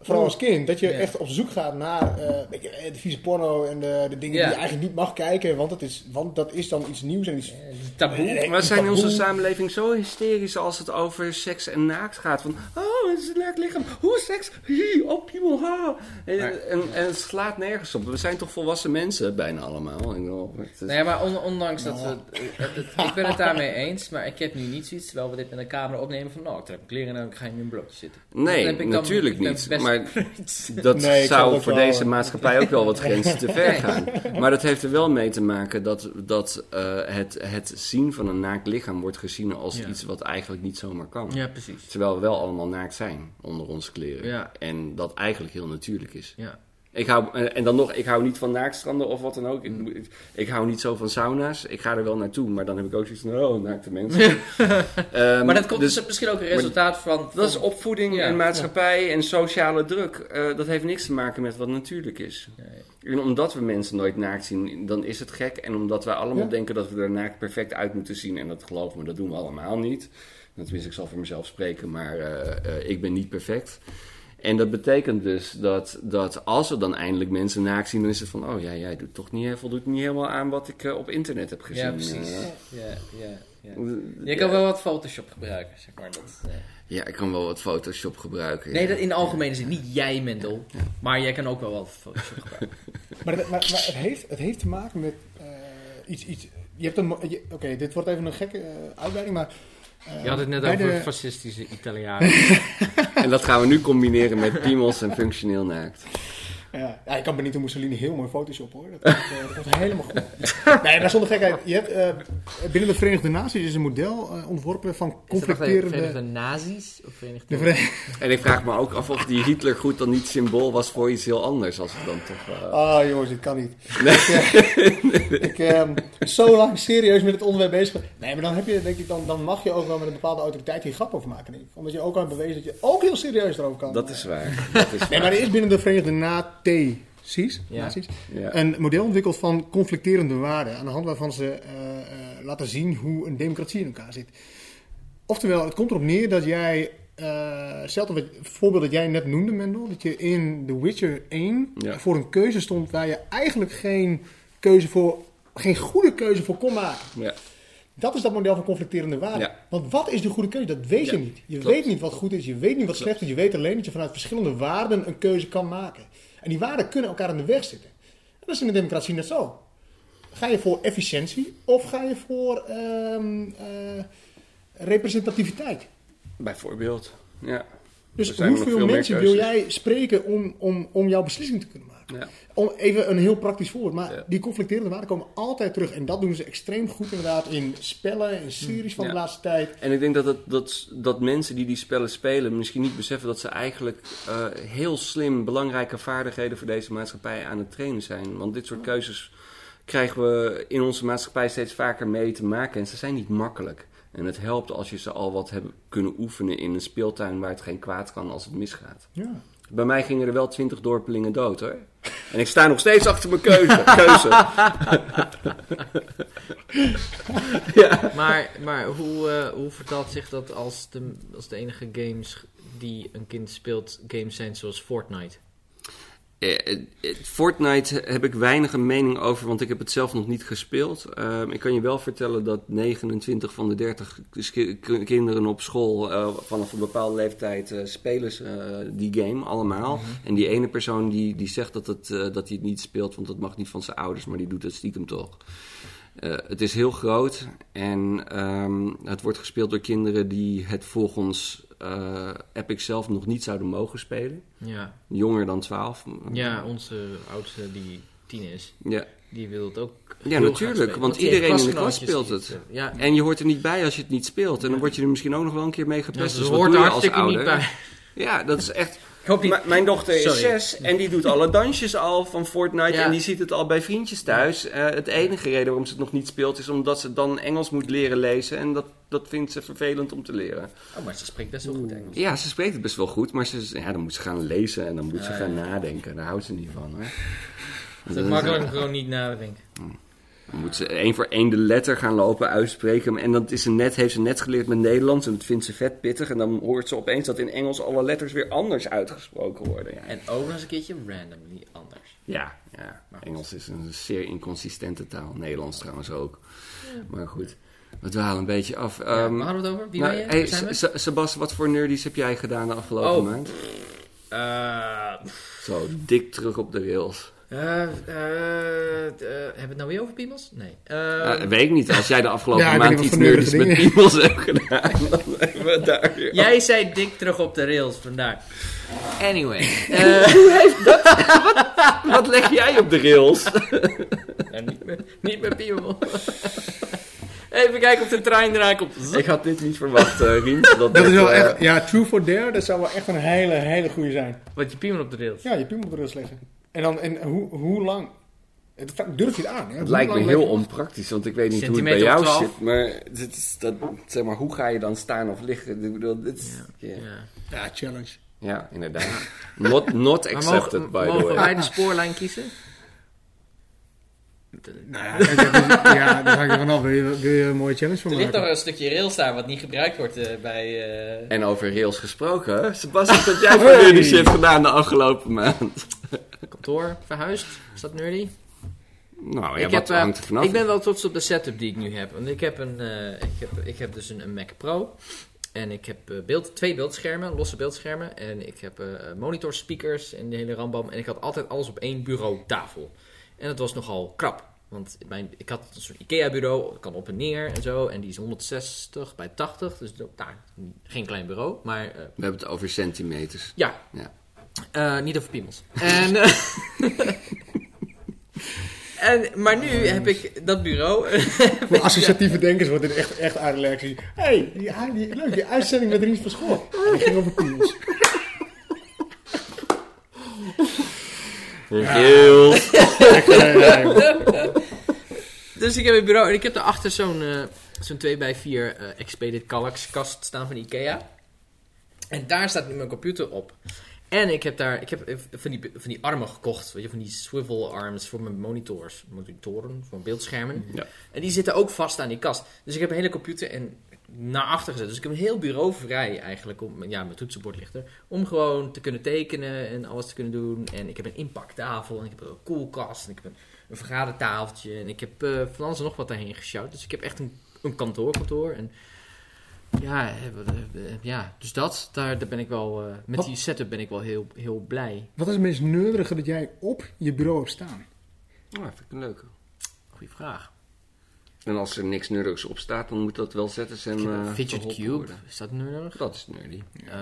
vooral als kind, dat je Ja. echt op zoek gaat naar eh, eh, de vieze porno en de, de dingen Ja. die je eigenlijk niet mag kijken. Want, het is, want dat is dan iets nieuws en iets... Eh, Taboe. Nee, Maar we zijn in onze samenleving zo hysterisch als het over seks en naakt gaat. Van, oh, het is een naakt lichaam. Hoe seks? Hi, op ha. En, Maar- en, en het slaat nergens op. We zijn toch volwassen mensen, bijna allemaal. Ik bedoel, het is- Nee, maar on- ondanks dat we... het- het- ik ben het daarmee eens, maar ik heb nu niet zoiets, terwijl we dit met een camera opnemen, van nou, ik trek mijn kleren en dan ga je in een blokje zitten. Nee, Dat heb ik dan- natuurlijk niet. Maar dat Nee, zou voor wel, deze maatschappij ook wel wat grenzen te ver gaan. Maar dat heeft er wel mee te maken dat, dat eh, het, het zien van een naakt lichaam wordt gezien als Ja. iets wat eigenlijk niet zomaar kan. Ja, precies. Terwijl we wel allemaal naakt zijn onder onze kleren. Ja. En dat eigenlijk heel natuurlijk is. Ja. Ik hou, eh, en dan nog, ik hou niet van naaktstranden of wat dan ook. Mm. Ik, ik, ik hou niet zo van sauna's. Ik ga er wel naartoe, maar dan heb ik ook zoiets van, oh, naakte mensen. Ehm, Maar dat komt dus dus misschien ook een resultaat van... dat is opvoeding Ja. en maatschappij en sociale druk. Eh, dat heeft niks te maken met wat natuurlijk is. En omdat we mensen nooit naakt zien, dan is het gek. En omdat wij allemaal denken dat we er naakt perfect uit moeten zien. En dat geloof me, dat doen we allemaal niet. Tenminste, ik zal voor mezelf spreken, maar eh, ik ben niet perfect. En dat betekent dus dat, dat als we dan eindelijk mensen naakt zien, dan is het van, oh ja, jij doet toch niet, voldoet niet helemaal aan wat ik eh, op internet heb gezien. Ja, precies. Ja, ja, ja. Je kan wel wat Photoshop gebruiken, zeg maar. Dat, eh. Ja, ik kan wel wat Photoshop gebruiken. Nee, ja. dat in de algemene zin. Niet jij, Mendel. Maar jij kan ook wel wat Photoshop gebruiken. Maar, het- maar, maar het, heeft, het heeft te maken met eh, iets... iets je hebt een... Oké, dit wordt even een gekke uitleiding, maar... eh, Je had het net over de- fascistische Italianen. En dat gaan we nu combineren met piemels en functioneel naakt. Ja, ja, ik kan Benito Mussolini heel mooi Photoshop hoor. Dat, komt helemaal goed. Nee, maar zonder gekheid. Je hebt, eh, binnen de Verenigde Naties is een model eh, ontworpen van Is dat nog de conflicterende... Verenigde Nazi's? Of Verenigde... De Vere- En ik vraag me ook af of die Hitler goed dan niet symbool was voor iets heel anders. Als ik dan toch... eh, Ah jongens, dit kan niet. Ik, ik ehm, zo lang serieus met het onderwerp bezig. Nee, maar dan, heb je, denk ik, dan, dan mag je ook wel met een bepaalde autoriteit hier grap over maken. Denk ik. Omdat je ook al hebt bewezen dat je ook heel serieus erover kan. dat is waar. Dat is Nee, waar. maar er is binnen de Verenigde Naties Ja. Naties, Ja. een model ontwikkeld van conflicterende waarden. Aan de hand waarvan ze eh, eh, laten zien hoe een democratie in elkaar zit. Oftewel, het komt erop neer dat jij, eh hetzelfde wat- het voorbeeld dat jij net noemde, Mendel, dat je in The Witcher 1 Ja. voor een keuze stond waar je eigenlijk geen keuze voor, geen goede keuze voor kon maken. Ja. Dat is dat model van conflicterende waarden. Ja. Want wat is de goede keuze? Dat weet je Ja, niet. Je klopt. weet niet wat goed is, je weet niet wat slecht is. Je weet alleen dat je vanuit verschillende waarden een keuze kan maken. En die waarden kunnen elkaar in de weg zitten. En dat is in de democratie net zo. Ga je voor efficiëntie of ga je voor ehm, eh, representativiteit? Bijvoorbeeld. Ja. Dus hoeveel mensen wil jij spreken om, om, om jouw beslissing te kunnen maken? Ja. Om even een heel praktisch voorbeeld. Maar Ja. die conflicterende waarden komen altijd terug. En dat doen ze extreem goed inderdaad in spellen, in series van Ja. de laatste tijd. En ik denk dat, het, dat, dat mensen die die spellen spelen misschien niet beseffen dat ze eigenlijk eh, heel slim belangrijke vaardigheden voor deze maatschappij aan het trainen zijn. Want dit soort keuzes krijgen we in onze maatschappij steeds vaker mee te maken en ze zijn niet makkelijk. En het helpt als je ze al wat hebben kunnen oefenen in een speeltuin waar het geen kwaad kan als het misgaat. Ja. Bij mij gingen er wel twintig dorpelingen dood hoor. En ik sta nog steeds achter mijn keuze. keuze. Maar, maar hoe, eh, hoe vertaalt zich dat als de, als de enige games die een kind speelt, games zijn zoals Fortnite? Eh, eh, Fortnite heb ik weinig een mening over, want ik heb het zelf nog niet gespeeld. Ehm, ik kan je wel vertellen dat 29 van de 30 ki- ki- kinderen op school eh, vanaf een bepaalde leeftijd eh, spelen ze, die game allemaal. En die ene persoon die, die zegt dat, het, dat hij het niet speelt, want dat mag niet van zijn ouders, maar die doet het stiekem toch. Het is heel groot en ehm, het wordt gespeeld door kinderen die het volgens eh Epic zelf nog niet zouden mogen spelen. Ja, Jonger dan 12. ja onze oudste die tien is, Ja. die wil het ook Ja, natuurlijk, want iedereen in de klas speelt het. eh, Ja, En je hoort er niet bij als je het niet speelt. En dan word je er misschien ook nog wel een keer mee ja, gepest. ze dus wat hoort er hartstikke niet bij. Ja, dat is echt... Hoop niet. Mijn dochter is Sorry. zes en die doet alle dansjes al van Fortnite. Ja. En die ziet het al bij vriendjes thuis. Eh, het enige reden waarom ze het nog niet speelt is omdat ze dan Engels moet leren lezen. En dat, dat vindt ze vervelend om te leren. Oh, maar ze spreekt best wel goed Engels. Ja, ze spreekt het best wel goed, maar ze, ja, dan moet ze gaan lezen en dan moet ze gaan nadenken. Daar houdt ze niet van. Hoor. Het is makkelijk om gewoon niet nadenken. Dan moet ze één voor één de letter gaan lopen uitspreken. En dat is ze net, heeft ze net geleerd met Nederlands. En dat vindt ze vet pittig. En dan hoort ze opeens dat in Engels alle letters weer anders uitgesproken worden. Ja, En ook nog eens een keertje randomly anders. ja, ja. Maar. Engels is een zeer inconsistente taal. Nederlands trouwens ook. Maar goed, we dwalen een beetje af. Ja, Ehm, waar hadden we het over? Wie nou, ben je? hey, Sebas, wat voor nerdies heb jij gedaan de afgelopen Oh. maand? Eh, Zo, dik terug op de rails. Eh, eh, eh, hebben we het nou weer over piemels? Nee. Eh, Ja, weet ik niet. Als jij de afgelopen Ja, maand niet iets wat nerdies met piemels hebt gedaan, dan hebben we het daar weer Jij zei dik terug op de rails, vandaar. Anyway. eh, Wat leg jij op de rails? nou, niet, meer, niet meer piemel. Even kijken of de trein eraan komt. Ik had dit niet verwacht, Rien. Dat, is wel echt, ja, True for Dare, dat zou wel echt een hele, hele goede zijn. Wat je piemel op de rails. Ja, je piemel op de rust leggen. En dan, en hoe, hoe lang? Durf je het aan? Hè? Het lijkt me heel onpraktisch, want ik weet niet hoe het bij jou of 12. zit. Maar, dit is, dat, zeg maar hoe ga je dan staan of liggen? Ik bedoel, dit is, ja. Ja. Ja, challenge. Ja, inderdaad. Not, not accepted, mogen, by the mogen way. wij de spoorlijn kiezen? Nou ja, dat ja, daar hangt er vanaf. Wil je, wil je een mooie challenge van Er ligt toch maken? een stukje rails daar wat niet gebruikt wordt eh, bij... eh, En over rails gesproken, Sebastian, wat jij voor nerdy shit gedaan de afgelopen maand? Kantoor verhuisd? Is dat nerdy? Nou ja, ik, wat heb, eh, hangt er vanaf? ik ben wel trots op de setup die ik nu heb. Want ik heb, een, eh, ik heb, ik heb dus een, een Mac Pro. En ik heb eh, beeld, twee beeldschermen, losse beeldschermen. En ik heb eh monitor speakers en de hele rambam. En ik had altijd alles op één bureautafel. En dat was nogal krap. Want mijn, ik had een soort IKEA-bureau, kan op en neer en zo. En die is 160 bij 80. Dus nou, geen klein bureau. Maar eh, We hebben het over centimeters. ja. Ja. Eh, niet over piemels. En, eh, en, maar nu heb ik dat bureau. Voor associatieve denkers wordt dit echt, echt uitgelegd. Hé, hey, die, die, leuk, die uitzending met Ries van School. Die ging over piemels. Dus ik heb een bureau en ik heb daarachter zo'n eh zo'n 2x4 eh Expedit Kallax kast staan van Ikea. En daar staat nu mijn computer op. En ik heb daar ik heb van die, van die armen gekocht, weet je, van die swivel arms voor mijn monitors, monitoren, voor mijn beeldschermen. Ja. En die zitten ook vast aan die kast. Dus ik heb een hele computer en naar achter gezet. Dus ik heb een heel bureau vrij eigenlijk. Om, ja, mijn toetsenbord ligt er. Om gewoon te kunnen tekenen en alles te kunnen doen. En ik heb een impacttafel en ik heb een koelkast. En ik heb een, een vergadertafeltje. En ik heb eh, van alles en nog wat daarheen gesjouwd. Dus ik heb echt een, een kantoorkantoor. En ja, eh, ja, dus dat. Daar, daar ben ik wel... eh, met Wat? die setup ben ik wel heel, heel blij. Wat is het meest neurige dat jij op je bureau hebt staan? Oh, vind ik een leuke. Goeie vraag. En als er niks nerdigs op staat, dan moet dat wel zetten eh, fidget verholpen cube. worden. Is dat nerdig? Dat is nerdy. Eh,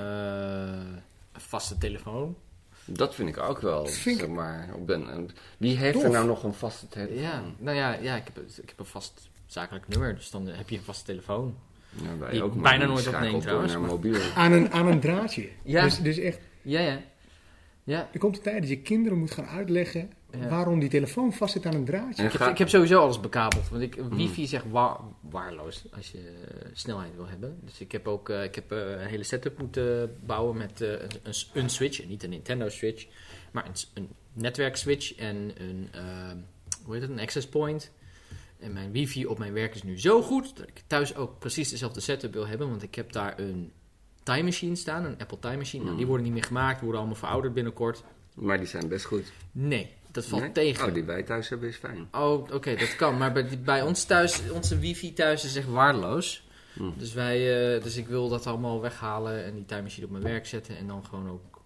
een vaste telefoon. Dat vind ik ook wel. Vind ik- Zeg maar, op den- en wie heeft er nou nog een vaste telefoon? Ja, nou ja, ja ik, heb, ik heb een vast zakelijk nummer. Dus dan heb je een vaste telefoon. Ja, wij Die ook, bijna nooit opneemt trouwens, naar mobiel. Aan een, aan een draadje. Ja. Dus, dus echt, Ja, ja. Ja, er komt een tijd dat je kinderen moet gaan uitleggen Ja. waarom die telefoon vast zit aan een draadje. Ik heb, ik heb sowieso alles bekabeld. Want ik, wifi is echt wa- waardeloos als je eh, snelheid wil hebben. Dus ik heb ook eh, ik heb, eh, een hele setup moeten bouwen met eh, een, een, een switch. Niet een Nintendo switch, maar een, een netwerkswitch en een, eh, hoe heet het, een access point. En mijn wifi op mijn werk is nu zo goed dat ik thuis ook precies dezelfde setup wil hebben. Want ik heb daar een time machine staan, een Apple time machine. Nou, die Mm. worden niet meer gemaakt, worden allemaal verouderd binnenkort. Maar die zijn best goed. Nee, dat valt Nee? tegen. Oh, die wij thuis hebben is fijn. Oh, oké, dat kan. Maar bij, bij ons thuis, onze wifi thuis is echt waardeloos. Hm. Dus, wij, eh, dus ik wil dat allemaal weghalen en die time machine op mijn werk zetten. En dan gewoon ook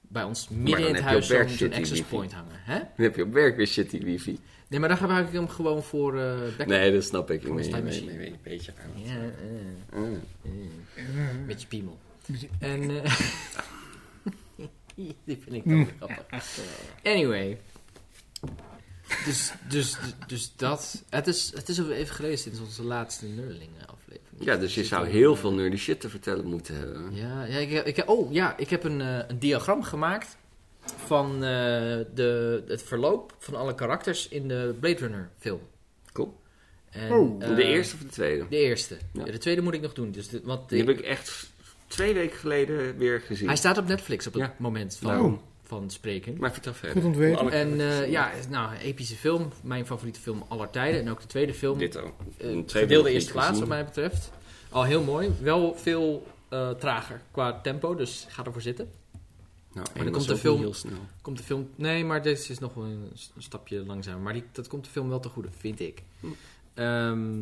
bij ons midden in het heb je huis zo'n die access wifi. point hangen. Hè? Dan heb je op werk weer shitty wifi. Nee, maar dan gebruik ik hem gewoon voor eh backup. Nee, dat snap ik. Ik Voor weet een een time machine. beetje aan. Ja, eh, beetje piemel. En... eh, die vind ik dan grappig. Anyway. Dus, dus, dus dat. Het is, het is alweer even geleden sinds onze laatste Nerdlingen aflevering. Ja, dus je zou heel veel nerdy shit te vertellen moeten hebben. Ja, ja, ik, ik, oh ja, ik heb een, eh, een diagram gemaakt van eh, de, het verloop van alle karakters in de Blade Runner film. Cool. En, Oh, eh, de eerste of de tweede? De eerste. Ja. Ja, de tweede moet ik nog doen. Dus de, want Die heb ik echt twee weken geleden weer gezien. hij staat op Netflix op het Ja. moment van. Van spreken. Maar vertel verder. Goed ontwerp. Alle- En eh, ja, nou, epische film. Mijn favoriete film aller tijden. En ook de tweede film. Dit ook. eh, Een tweede nog gedeelde eerste plaats gezien. wat mij betreft. Al heel mooi. Wel veel eh, trager qua tempo. Dus ga ervoor zitten. Nou, dan dat komt de film- heel snel. Komt de film... Nee, maar deze is nog wel een stapje langzamer. Maar die, dat komt de film wel te goede, vind ik. Hm. Ehm,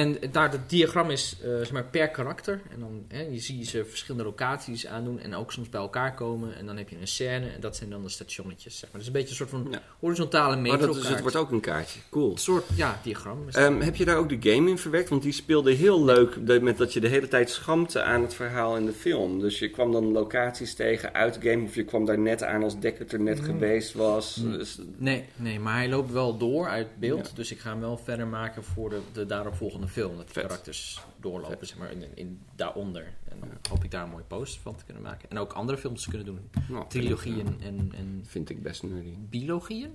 en daar het diagram is eh, zeg maar per karakter. En dan hè, je ziet ze verschillende locaties aandoen. En ook soms bij elkaar komen. En dan heb je een scène. En dat zijn dan de stationnetjes. Zeg maar. Dus een beetje een soort van Ja. horizontale Oh, metro dat is, het wordt ook een kaartje. Cool. Een soort, ja, diagram. dat. Ehm, heb je daar ook de game in verwerkt? Want die speelde heel leuk de- met dat je de hele tijd schampte aan het verhaal in de film. Dus je kwam dan locaties tegen uit de game, of je kwam daar net aan als Deckard er net Mm. geweest was. Mm. Dus, Nee, nee, maar hij loopt wel door uit beeld. Ja. Dus ik ga hem wel verder maken voor de, de daaropvolgende film. Dat de Vet. karakters doorlopen, Vet. zeg maar, in, in, daaronder. En dan hoop ik daar een mooie post van te kunnen maken. En ook andere films te kunnen doen. nou, Trilogieën en, en Vind ik best nerdy. bilogieën.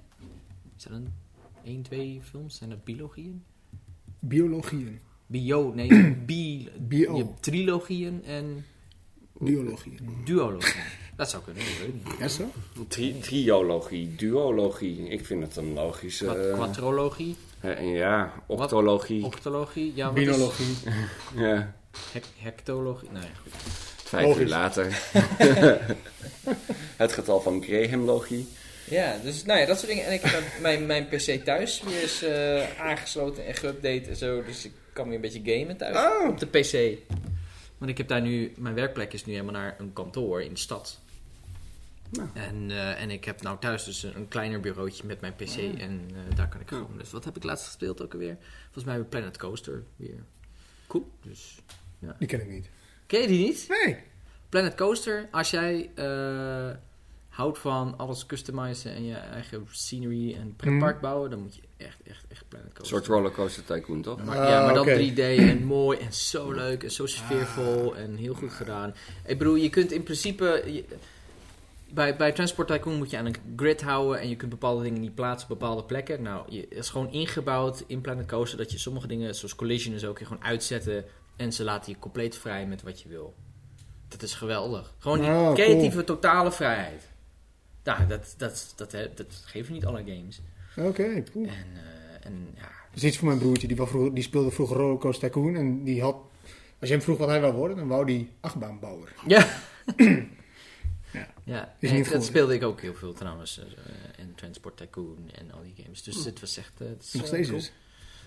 Zijn er één, twee films? Zijn dat bilogieën? Biologieën. Bio, nee, bi, Bio. je hebt trilogieën en Biologieën. duologieën. Dat zou kunnen, ik weet niet. Ja, zo? Tri triologie, duologie. Ik vind het een logische... Qua- Quadrologie, eh, en ja, octologie. octologie, ja, wat is- Biologie. ja, hectologie, nee, goed. vijf uur later. het getal van Graham-logie. Ja, dus nou ja, dat soort dingen. En ik heb mijn, mijn PC thuis weer eens eh, aangesloten en geüpdate en zo. Dus ik kan weer een beetje gamen thuis. Oh. Op de PC. Want ik heb daar nu, mijn werkplek is nu helemaal naar een kantoor in de stad. Nou. En, eh, en ik heb nou thuis dus een, een kleiner bureautje met mijn PC en eh, daar kan ik gewoon. Dus wat heb ik laatst gespeeld ook alweer? Volgens mij Planet Coaster weer. Cool. Dus, Die ken ik niet. ken je die niet? Nee. Planet Coaster, als jij eh, houdt van alles customizen en je eigen scenery en pretpark bouwen, dan moet je echt, echt, echt Planet Een Coaster. soort rollercoaster tycoon, toch? Maar, Ah, ja, maar dan oké. 3D en mooi en zo leuk en zo sfeervol en heel goed gedaan. Ik bedoel, je kunt in principe... je- bij, bij Transport Tycoon moet je aan een grid houden en je kunt bepaalde dingen niet plaatsen op bepaalde plekken. Nou, je, het is gewoon ingebouwd in Planet Coaster dat je sommige dingen, zoals collision en zo, kun je gewoon uitzetten en ze laten je compleet vrij met wat je wil. Dat is geweldig. Gewoon die Oh, creatieve, totale vrijheid. Nou, dat, dat, dat, dat, dat geven niet alle games. Oké, cool. En, eh, en ja, Dat is iets voor mijn broertje. Die, vroeger, die speelde vroeger Rollercoaster Tycoon. En die had... Als je hem vroeg wat hij wou worden, dan wou die achtbaanbouwer. Ja. Ja. Is niet dat goed. speelde ik ook heel veel trouwens. eh, en Transport Tycoon en al die games. Dus het was echt... eh, het is, Nog eh, steeds cool. dus.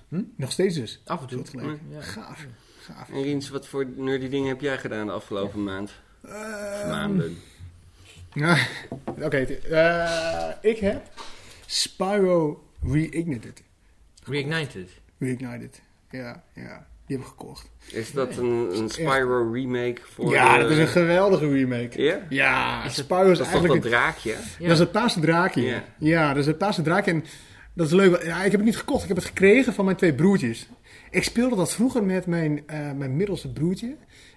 Hm? Nog steeds dus. Af en toe. Gelijk. Ja. Gaaf. Gaaf. En Riens, wat voor nerdy dingen heb jij gedaan de afgelopen maand? Ehm, maanden? Ja, Oké, eh, ik heb Spyro Reignited. Reignited. Reignited. ja, ja. Die heb ik gekocht. Is dat een, een Spyro remake voor... ja, de- dat is een geweldige remake. Ja? Ja, Is het- Spyro is Dat is toch eigenlijk... dat draakje? Ja. Dat is het paarse draakje. Ja. Ja. dat is het paarse draakje. En dat is leuk. Ja, ik heb het niet gekocht. Ik heb het gekregen van mijn twee broertjes. Ik speelde dat vroeger met mijn, eh, mijn middelste broertje.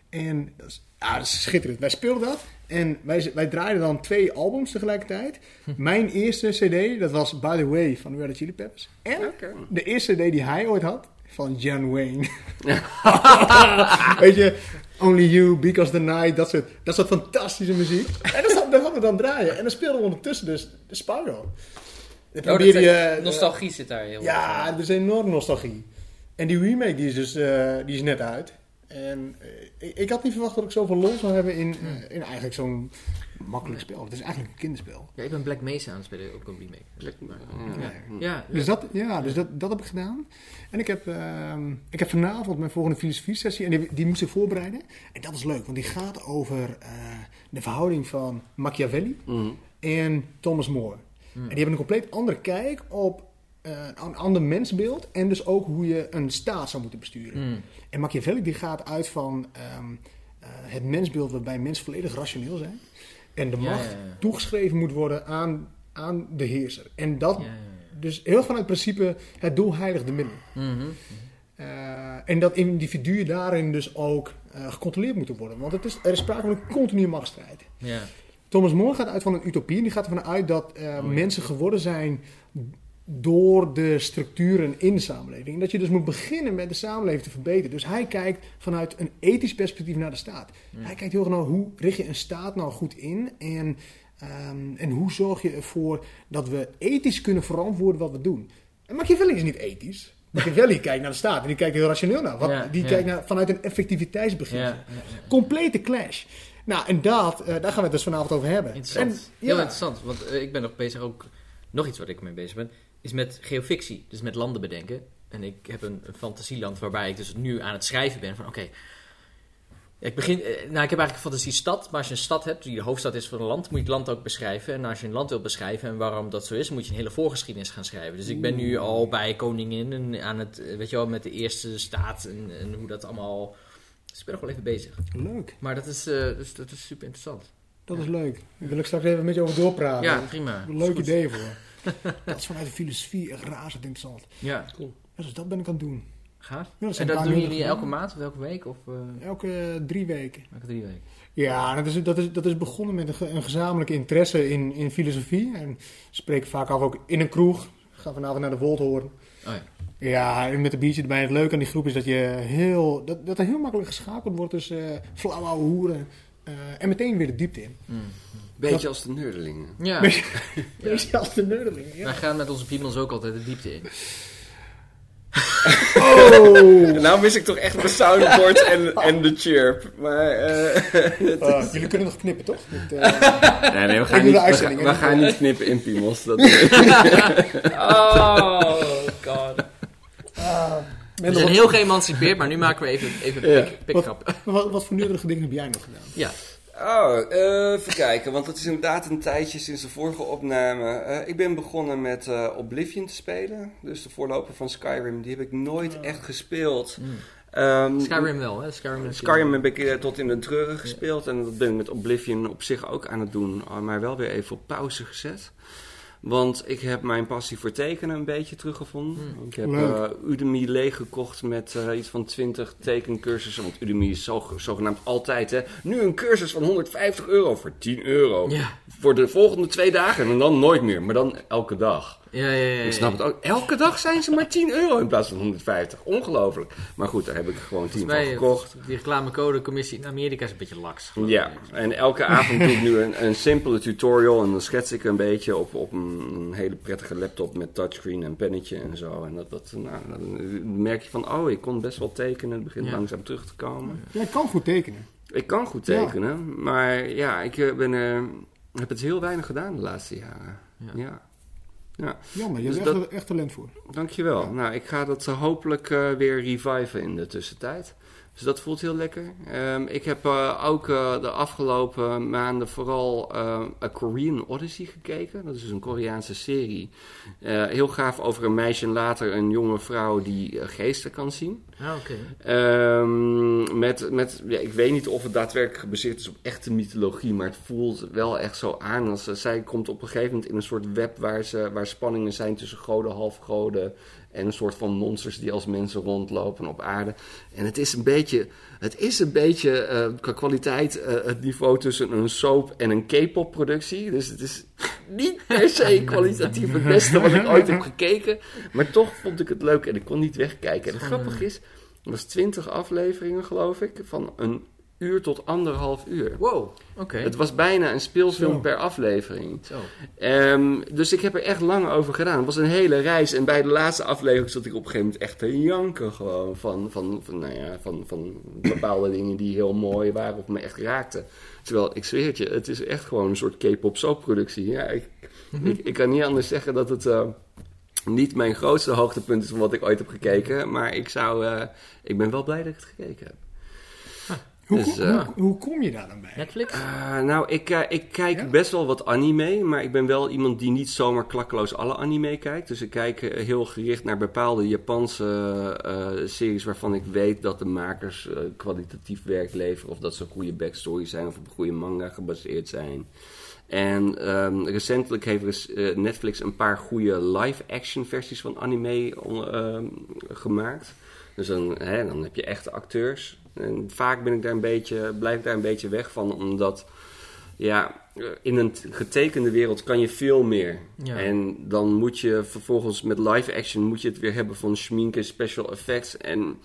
En dat is, ah, dat is schitterend. Wij speelden dat. En wij, wij draaiden dan twee albums tegelijkertijd. Mijn eerste cd, dat was By The Way van Red Hot Chili Peppers. En de eerste cd die hij ooit had, van John Wayne. Weet je, Only You, Because the Night, dat soort, dat soort fantastische muziek. En dat, hadden we dan draaien. En dan speelden we ondertussen dus de Spyro. Dan Oh, probeerde je... nostalgie zit daar heel erg Ja, er is enorm nostalgie. En die remake die is dus eh, die is net uit. En eh, ik, ik had niet verwacht dat ik zoveel lol zou hebben in, eh, in eigenlijk zo'n makkelijk spel. Het is eigenlijk een kinderspel. Ja, ik ben Black Mesa aan het spelen, ook een remake. Ja. Ja, Dus, dat, ja, dus dat, dat heb ik gedaan. En ik heb, ehm, ik heb vanavond mijn volgende filosofie-sessie. En die, die moest ik voorbereiden. En dat is leuk, want die gaat over eh, de verhouding van Machiavelli en Thomas More. Hmm. En die hebben een compleet andere kijk op een ander mensbeeld. En dus ook hoe je een staat zou moeten besturen. Mm. En Machiavelli die gaat uit van ehm, eh, het mensbeeld waarbij mensen volledig rationeel zijn. En de macht ja, ja. toegeschreven moet worden aan, aan de heerser. En dat, dus heel vanuit het principe het doel heiligt de middel. Mhm. Eh, en dat individuen daarin dus ook eh, gecontroleerd moeten worden. Want het is, er is sprake van een continue machtsstrijd. Ja. Thomas More gaat uit van een utopie. En die gaat ervan uit dat eh, Oh, mensen geworden zijn door de structuren in de samenleving. En dat je dus moet beginnen met de samenleving te verbeteren. Dus hij kijkt vanuit een ethisch perspectief naar de staat. Hij kijkt heel erg naar hoe richt je een staat nou goed in. En, ehm, en hoe zorg je ervoor dat we ethisch kunnen verantwoorden wat we doen. En Machiavelli is niet ethisch. Machiavelli kijkt naar de staat en die kijkt heel rationeel naar. Wat, die kijkt naar, vanuit een ja. Complete clash. Nou, en dat, eh, daar gaan we het dus vanavond over hebben. Interessant. En, Heel interessant, want eh, ik ben nog bezig ook... Nog iets wat ik mee bezig ben, is met geofictie. Dus met landen bedenken. En ik heb een, een fantasieland waarbij ik dus nu aan het schrijven ben van... Oké, ik begin... eh, nou, ik heb eigenlijk een fantasiestad. Maar als je een stad hebt, die de hoofdstad is van een land... moet je het land ook beschrijven. En als je een land wilt beschrijven en waarom dat zo is... moet je een hele voorgeschiedenis gaan schrijven. Dus ik ben nu al bij koningin en aan het... eh, Weet je wel, met de eerste staat en, en hoe dat allemaal... Dus ik ben nog wel even bezig. leuk. Maar dat is, dus, dat is super interessant. Dat is leuk. Daar wil ik straks even met je over doorpraten. Ja, prima. Leuk idee voor. dat is vanuit de filosofie echt razend interessant. Ja, Ja, dus dat ben ik aan het doen. gaaf. Ja, dat en dat een doen jullie gedaan. elke maand of elke week? Of eh, Elke drie weken. elke drie weken? Ja, dat is, dat is, dat is begonnen met een, ge- een gezamenlijke interesse in, in filosofie. En spreken vaak af ook in een kroeg. Ik ga vanavond naar de Woldhoorn. Oh ja. Ja, en met een biertje erbij. Het leuke aan die groep is dat, je heel, dat, dat er heel makkelijk geschakeld wordt tussen uh, flauwe hoeren eh, en meteen weer de diepte in. Mm. Beetje als de nerdelingen. Ja, Beetje als de nerdeling. Ja. wij gaan met onze piemels ook altijd de diepte in. Oh! Nou mis ik toch echt mijn soundboard en, en de chirp. Maar eh, Uh, jullie kunnen nog knippen, toch? Met, uh, nee, nee, we gaan, niet, we, gaan, we hè? gaan niet knippen in piemels. Dat, Oh, god. We zijn heel geëmancipeerd, maar nu maken we even, even Ja. pikgrap. wat, wat voor nuttige dingen heb jij nog gedaan? Ja, Oh, eh, even kijken, want het is inderdaad een tijdje sinds de vorige opname. Eh, ik ben begonnen met eh, Oblivion te spelen, dus de voorloper van Skyrim. Die heb ik nooit echt gespeeld. Mm. Ehm, Skyrim wel, hè? Skyrim, Skyrim heb ik tot in de treuren gespeeld en dat ben ik met Oblivion op zich ook aan het doen, maar wel weer even op pauze gezet. Want ik heb mijn passie voor tekenen een beetje teruggevonden. Hmm. Ik heb eh, Udemy leeggekocht met eh, iets van 20 tekencursussen. Want Udemy is zo, zogenaamd altijd, hè. Nu een cursus van 150 euro voor 10 euro. Ja. Voor de volgende twee dagen en dan nooit meer. Maar dan elke dag. Ja, ja, ja. Ik snap het ook. Elke dag zijn ze maar 10 euro in plaats van 150. Ongelooflijk. Maar goed, daar heb ik gewoon 10 van gekocht. die reclamecodecommissie in Amerika is een beetje laks. Ja, ik. en elke avond doe ik nu een, een simpele tutorial en dan schets ik een beetje op, op een, hele prettige laptop met touchscreen en pennetje en zo. En dat, dat, nou, dan merk je van, oh, ik kon best wel tekenen, het begint Ja. langzaam terug te komen. Jij kan goed tekenen. Ik kan goed Ja. tekenen, maar ja, ik eh, ben, eh, heb het heel weinig gedaan de laatste jaren. Ja. Ja, ja. Jammer, je Dus hebt er echt, echt talent voor. dankjewel. Ja. Nou, ik ga dat eh, hopelijk eh, weer reviven in de tussentijd. Dus dat voelt heel lekker. Ehm, ik heb eh, ook eh, de afgelopen maanden vooral eh, A Korean Odyssey gekeken. Dat is dus een Koreaanse serie. Heel gaaf over een meisje en later een jonge vrouw die geesten kan zien. Ah, oké. Ehm, met, met, ja, ik weet niet of het daadwerkelijk gebaseerd is op echte mythologie, maar het voelt wel echt zo aan. Als, zij komt op een gegeven moment in een soort web waar, ze, waar spanningen zijn tussen goden, halfgoden en een soort van monsters die als mensen rondlopen op aarde. En het is een beetje, het is een beetje eh, qua kwaliteit eh, het niveau tussen een soap en een K-pop productie. Dus het is niet per se kwalitatief het beste wat ik ooit heb gekeken. Maar toch vond ik het leuk en ik kon niet wegkijken. En het grappige is, het was 20 afleveringen geloof ik, van een uur tot anderhalf uur. Wow, oké. Het was bijna een speelfilm Zo. per aflevering. Zo. Ehm, dus ik heb er echt lang over gedaan. Het was een hele reis. En bij de laatste aflevering zat ik op een gegeven moment echt te janken. Gewoon van, van, van, nou ja, van, van bepaalde dingen die heel mooi waren of me echt raakten. Terwijl, ik zweer het je, het is echt gewoon een soort K-pop soapproductie. Ja, ik, ik, ik kan niet anders zeggen dat het eh, niet mijn grootste hoogtepunt is van wat ik ooit heb gekeken. Maar ik, zou, eh, ik ben wel blij dat ik het gekeken heb. Hoe, Dus, kom- eh, hoe, hoe kom je daar dan bij? Netflix? Ah, nou, ik, eh, ik kijk Ja? best wel wat anime, maar ik ben wel iemand die niet zomaar klakkeloos alle anime kijkt. Dus ik kijk eh, heel gericht naar bepaalde Japanse eh, series waarvan ik weet dat de makers eh, kwalitatief werk leveren. Of dat ze een goede backstory zijn of op een goede manga gebaseerd zijn. En ehm, recentelijk heeft eh, Netflix een paar goede live-action versies van anime on- ehm, gemaakt. Dus dan, hè, dan heb je echte acteurs. En vaak ben ik daar een beetje, blijf ik daar een beetje weg van, omdat ja, in een getekende wereld kan je veel meer. Ja. En dan moet je vervolgens met live action moet je het weer hebben van schmink en special effects. En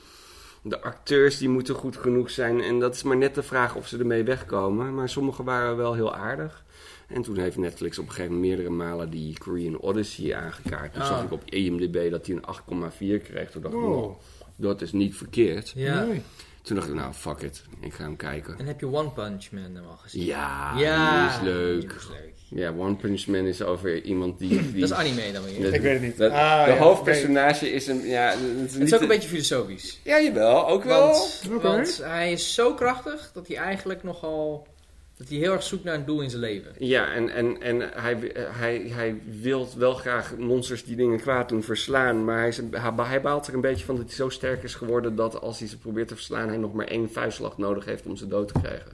de acteurs die moeten goed genoeg zijn. En dat is maar net de vraag of ze ermee wegkomen. Maar sommige waren wel heel aardig. En toen heeft Netflix op een gegeven moment meerdere malen die Korean Odyssey aangekaart. Toen Ah. zag ik op IMDb dat hij een 8,4 kreeg. Toen dacht ik, Wow. nou, dat is niet verkeerd. Ja. Nee. Toen dacht ik, nou, fuck it. Ik ga hem kijken. En heb je One Punch Man dan al gezien? Ja, Ja, die is leuk. die is leuk. Ja, One Punch Man is over iemand die... die Dat is anime dan weer. dat- Ik weet het niet. dat- Ah, de ja, hoofdpersonage is een... Ja, het is, Het niet is ook een beetje filosofisch. Ja, jawel. Ook wel. Want hij is zo krachtig dat hij eigenlijk nogal... Dat hij heel erg zoekt naar een doel in zijn leven. Ja, en, en, en hij, hij, hij wil wel graag monsters die dingen kwaad doen verslaan. Maar hij, is, hij baalt er een beetje van dat hij zo sterk is geworden dat als hij ze probeert te verslaan, hij nog maar één vuistslag nodig heeft om ze dood te krijgen.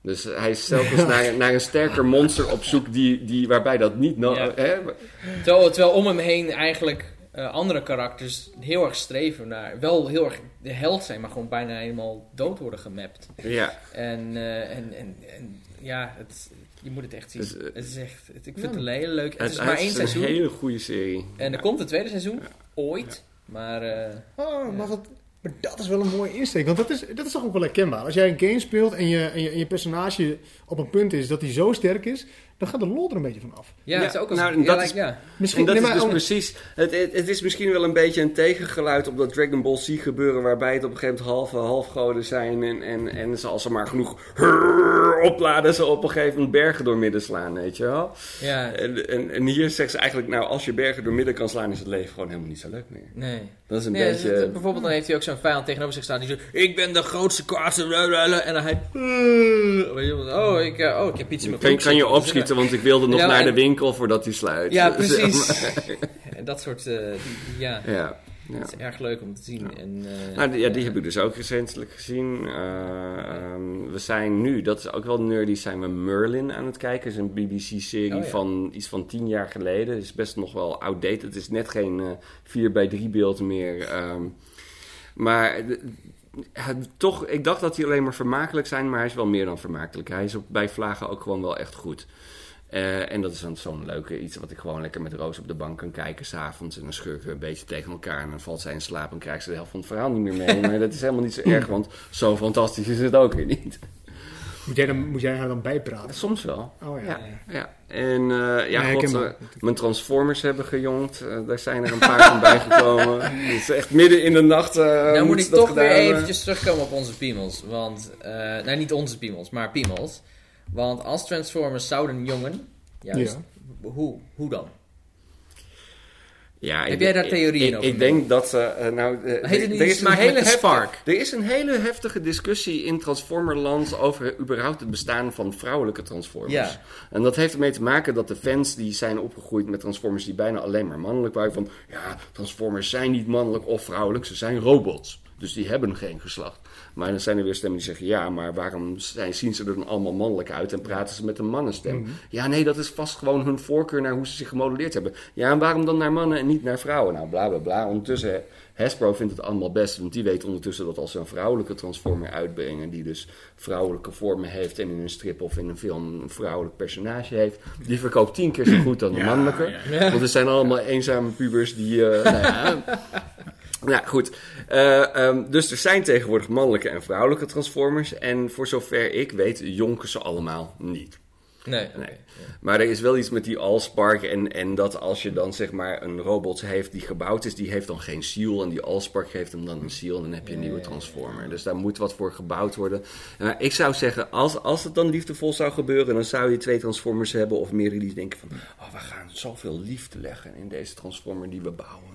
Dus hij is telkens naar, naar een sterker monster op zoek die, die, waarbij dat niet nodig Ja. hè? Terwijl, terwijl om hem heen eigenlijk eh, andere karakters heel erg streven naar... Wel heel erg de held zijn, maar gewoon bijna helemaal dood worden gemapt. Ja, En, eh, en, en, en ja, het, je moet het echt zien. Dus, eh, het is echt, het- ik vind ja. het een hele leuk. Het, het, is het maar één is seizoen. een hele goede serie. En er komt een tweede seizoen. Ooit. Maar eh, Oh, maar, wat, maar dat is wel een mooie insteek. Want dat is, dat is toch ook wel herkenbaar. Als jij een game speelt en je, en je, en je personage op een punt is dat hij zo sterk is, dan gaat de lol er een beetje van af. ja, Ja, het is ook nou, ja, dat like, is- ja. Misschien, En dat nee, is maar dus om- precies. Het, het, het is misschien wel een beetje een tegengeluid op dat Dragon Ball Z gebeuren. Waarbij het op een gegeven moment halve halfgoden zijn. En, en, en ze als ze maar genoeg opladen, ze op een gegeven moment bergen door midden slaan. Weet je wel? ja. En, en, en hier zegt ze eigenlijk: Nou, als je bergen door midden kan slaan, is het leven gewoon helemaal niet zo leuk meer. Nee. Dat is een Nee, beetje. het- bijvoorbeeld dan heeft hij ook zo'n vijand tegenover zich staan die zegt... Ik ben de grootste blablabla," En dan hij... Oh, ik, eh, oh, ik heb iets in mijn kan, kan je zitten. Want ik wilde nog Ja, naar de winkel voordat hij sluit. Ja, Zeg precies. maar. En dat soort... eh, die- ja, Ja. Ja. dat is erg leuk om te zien. En, eh, Nou, die, ja, die heb ik dus ook recentelijk gezien. Eh, ehm, we zijn nu, dat is ook wel nerdy, zijn we Merlin aan het kijken. Het is een BBC-serie Oh, ja. van iets van tien jaar geleden. Het is best nog wel outdated. Het is net geen eh 4 bij 3 beeld meer. ehm. maar het- toch, ik dacht dat hij alleen maar vermakelijk zijn, maar hij is wel meer dan vermakelijk. Hij is op, bij Vlagen ook gewoon wel echt goed. Eh, en dat is dan zo'n leuke iets wat ik gewoon lekker met Roos op de bank kan kijken s'avonds. En dan schurken we een beetje tegen elkaar en dan valt zij in slaap en krijgt ze de helft van het verhaal niet meer mee. Maar dat is helemaal niet zo erg, want zo fantastisch is het ook weer niet. moet, jij dan, moet jij haar dan bijpraten? Soms wel. Oh ja. Ja, ja. En eh, ja, Nee, god, eh, mijn Transformers hebben gejongd. Eh, daar zijn er een paar van bijgekomen. Het is echt midden in de nacht. eh nou moet ik toch weer eventjes terugkomen op onze piemels. Want, eh nou niet onze piemels, maar piemels. Want als Transformers zouden jongen, juist, hoe, hoe dan? Ja, Heb ik- jij daar ik- theorieën ik, over? Ik denk dat ze... eh, nou, eh, het niet er is een hele heftige, spark? Er is een hele heftige discussie in Transformerland over überhaupt het bestaan van vrouwelijke Transformers. Ja. En dat heeft ermee te maken dat de fans die zijn opgegroeid met Transformers die bijna alleen maar mannelijk waren. Van ja, Transformers zijn niet mannelijk of vrouwelijk, ze zijn robots. Dus die hebben geen geslacht. Maar dan zijn er weer stemmen die zeggen: ja, maar waarom zijn, zien ze er dan allemaal mannelijk uit en praten ze met een mannenstem? Ja, nee, dat is vast gewoon hun voorkeur naar hoe ze zich gemodelleerd hebben. Ja, en waarom dan naar mannen en niet naar vrouwen? Nou, bla bla bla. Ondertussen, Hasbro vindt het allemaal best, want die weet ondertussen dat als ze een vrouwelijke Transformer uitbrengen, die dus vrouwelijke vormen heeft en in een strip of in een film een vrouwelijk personage heeft, die verkoopt tien keer zo goed dan de mannelijke. Want er zijn allemaal eenzame pubers die. eh, nou ja, nou goed, Eh, ehm, dus er zijn tegenwoordig mannelijke en vrouwelijke Transformers. En voor zover ik weet, jonken ze allemaal niet. Nee. Maar er is wel iets met die Allspark en, en dat als je dan zeg maar een robot heeft die gebouwd is, die heeft dan geen ziel. En die Allspark geeft hem dan een ziel en dan heb je een nieuwe Transformer. Dus daar moet wat voor gebouwd worden. Maar ik zou zeggen, als, als het dan liefdevol zou gebeuren, dan zou je twee Transformers hebben of meerdere die denken van, oh we gaan zoveel liefde leggen in deze Transformer die we bouwen.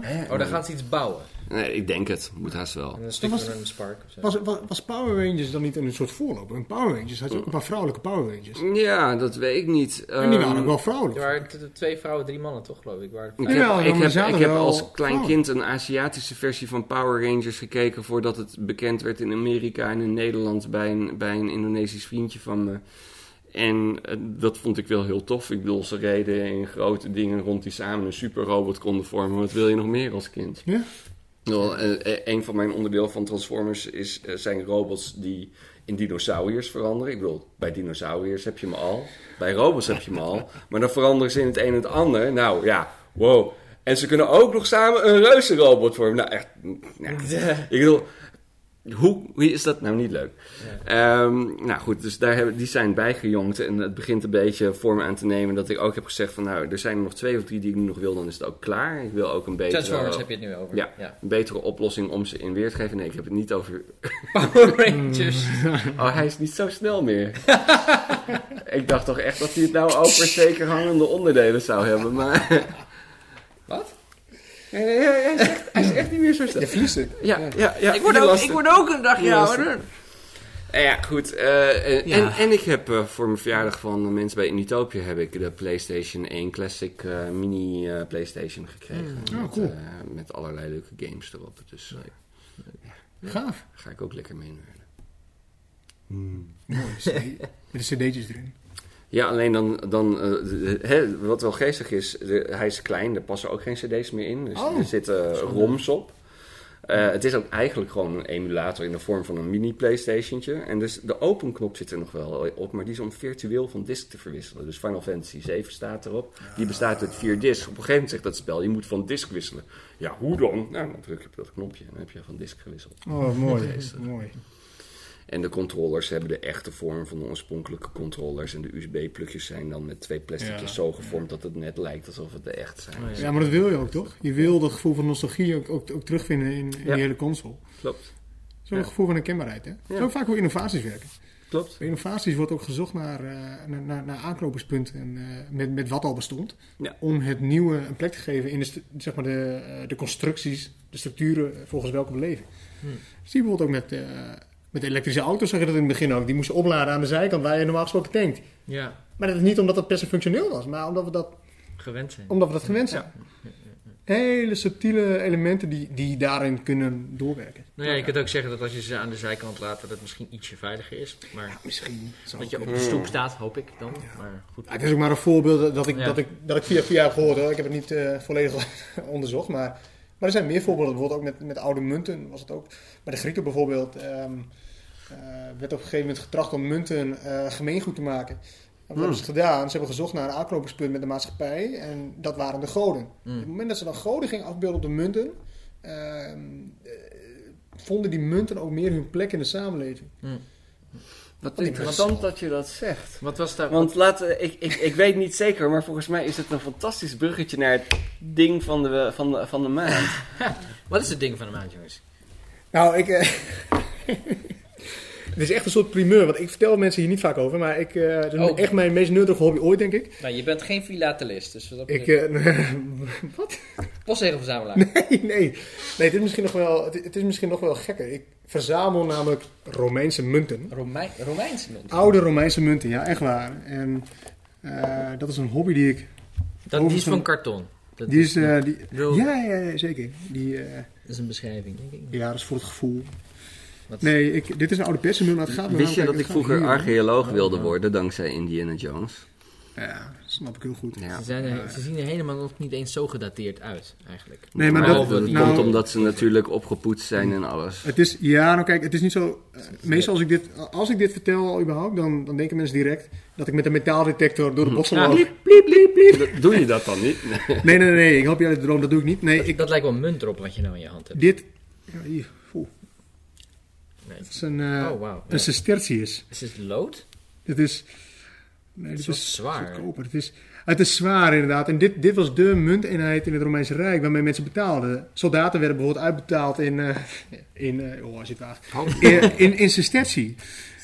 Hè? Oh, dan gaan ze iets bouwen. Nee, ik denk het. Moet haast wel. En een was- van een spark. Was, was, was Power Rangers dan niet een soort voorloper? In Power Rangers had je ook een paar vrouwelijke Power Rangers. Ja, dat weet ik niet. En die waren Ehm, ook wel vrouwelijk. Er waren twee vrouwen, drie mannen toch, geloof ik. Waren Ik heb, ik heb, ik als klein vrouwen. kind een Aziatische versie van Power Rangers gekeken voordat het bekend werd in Amerika en in Nederland bij een, bij een Indonesisch vriendje van me. En eh, dat vond ik wel heel tof. Ik bedoel, ze reden in grote dingen rond die samen een superrobot konden vormen. Wat wil je nog meer als kind? Ja? Eh, een van mijn onderdelen van Transformers is, zijn robots die in dinosauriërs veranderen. Ik bedoel, bij dinosauriërs heb je hem al. Bij robots heb je hem al. Maar dan veranderen ze in het een en het ander. Nou ja, wow. En ze kunnen ook nog samen een reuzenrobot vormen. Nou echt, nou, ik bedoel... Hoe, hoe is dat nou niet leuk? Ehm, nou goed, dus daar hebben, die zijn bijgejongd en het begint een beetje vorm aan te nemen dat ik ook heb gezegd van nou, er zijn er nog twee of drie die ik nu nog wil, dan is het ook klaar. Ik wil ook een betere, Transformers heb je het nu over. Ja. een betere oplossing om ze in weer te geven. Nee, ik heb het niet over... Power Rangers. Oh, hij is niet zo snel meer. ik dacht toch echt dat hij het nou over zeker hangende onderdelen zou hebben, maar... Wat? Nee, nee, hij, is echt, hij is echt niet meer zo verliest het. Ja, ja, ja. Ik word, ook, ik word ook een dagje ouder. Eh, Ja, goed. eh, Ja. En, en ik heb eh, voor mijn verjaardag van de mensen bij Initopia heb ik de PlayStation 1 Classic eh, Mini eh, PlayStation gekregen. Oh, met, cool. eh, met allerlei leuke games erop. Dus Gaaf. ga ik ook lekker mee. Hmm. Mooi. Met de cd'tjes erin. Ja, alleen dan, dan eh, wat wel geestig is, de- hij is klein, er passen ook geen cd's meer in. Dus Oh. er zitten roms op. Eh, het is ook eigenlijk gewoon een emulator in de vorm van een mini Playstationtje. En dus de open knop zit er nog wel op, maar die is om virtueel van disk te verwisselen. Dus Final Fantasy 7 staat erop. Die bestaat uit vier discs. Op een gegeven moment zegt dat spel, je moet van disk wisselen. Ja, hoe dan? Nou, dan druk je op dat knopje en dan heb je van disk gewisseld. Oh, mooi. Geestig. mooi. En de controllers hebben de echte vorm van de oorspronkelijke controllers. En de USB-plugjes zijn dan met twee plasticjes Ja. zo gevormd dat het net lijkt alsof het de echt zijn. Oh, Ja, maar dat wil je ook, toch? Je wil dat gevoel van nostalgie ook, ook, ook terugvinden in, in Ja. die hele console. Klopt, Zo'n Ja. gevoel van herkenbaarheid, hè? Zo vaak hoe innovaties werken. klopt. Bij innovaties wordt ook gezocht naar, eh, naar, naar, naar aanknopingspunten en, eh, met, met wat al bestond. Ja. Om het nieuwe een plek te geven in de, zeg maar de, eh, de constructies, de structuren volgens welke beleving. Hmm. Zie je bijvoorbeeld ook met, eh, met elektrische auto's, zeg je dat in het begin ook. Die moesten opladen aan de zijkant waar je normaal gesproken tankt. Ja, Maar dat is niet omdat dat per se functioneel was, maar omdat we dat, gewend zijn. omdat we dat gewend zijn. Hele subtiele elementen die, die daarin kunnen doorwerken. Nou ja, je kunt ook zeggen dat als je ze aan de zijkant laat, dat het misschien ietsje veiliger is. Maar Misschien. zou dat je op de stoep staat, hoop ik dan. Maar goed. Ja, het is ook maar een voorbeeld dat ik, Ja. dat ik, dat ik via via heb gehoord. Hoor. Ik heb het niet eh, volledig onderzocht. Maar, maar er zijn meer voorbeelden. Bijvoorbeeld ook met, met oude munten was het ook. Bij de Grieken bijvoorbeeld ehm, eh, werd op een gegeven moment getracht om munten eh, gemeengoed te maken. En wat hebben ze gedaan? Ze hebben gezocht naar een aanknopingspunt met de maatschappij. En dat waren de goden. Op het moment dat ze dan goden gingen afbeelden op de munten... ehm, eh, vonden die munten ook meer hun plek in de samenleving. Wat Wat interessant dat je dat zegt. Wat was daar? Want laat, eh, ik, ik, ik weet niet zeker, maar volgens mij is het een fantastisch bruggetje naar het ding van de, van de, van de maand. Wat is het ding van de maand, jongens? Nou, ik... eh, Het is echt een soort primeur, want ik vertel mensen hier niet vaak over, maar ik, eh het is Oh. echt mijn meest nuttige hobby ooit, denk ik. Nou, je bent geen filatelist, dus wat dat Ik, eh, wat? postzegelverzamelaar. Nee, nee. Nee, het is misschien nog wel, het, het is misschien nog wel gekker. Ik verzamel namelijk Romeinse munten. Romein, Romeinse munt. Oude Romeinse munten, ja, echt waar. En eh, dat is een hobby die ik... Dat, die is van karton. Dat Die is, eh, die, ja, ja, ja, zeker. Die, eh, dat is een beschrijving, denk ik. ja, dat is voor het gevoel. Wat- Nee, ik, dit is een oude persenmunt, maar het gaat me Wist je dat ik vroeger hier- archeoloog wilde worden dankzij Indiana Jones? Ja, snap ik heel goed. Ja. Ze, zijn er, ze zien er helemaal nog niet eens zo gedateerd uit, eigenlijk. Nee, maar Maar dat, dat nou, komt omdat ze natuurlijk opgepoetst zijn en alles. Het is, ja, nou kijk, het is niet zo. meestal als ik dit, als ik dit vertel al überhaupt, dan, dan denken mensen direct dat ik met een metaaldetector door de bossen Ja, loop. bliep, bliep, bliep, bliep. Dat- Doe je dat dan niet? Nee, nee, nee, ik help je uit de droom, dat doe ik niet. Nee, ik, Dat lijkt wel een munt erop wat je nou in je hand hebt. dit, ja, hier, het is een, eh Oh, wauw. een sestertius. Is het lood? Dit is, nee, dit is zwaar. goedkoper. Het is, het is zwaar inderdaad. En dit, dit was de munteenheid in het Romeinse Rijk waarmee mensen betaalden. Soldaten werden bijvoorbeeld uitbetaald in, eh in, eh oh, hij zit waar. in, in, in sestertie.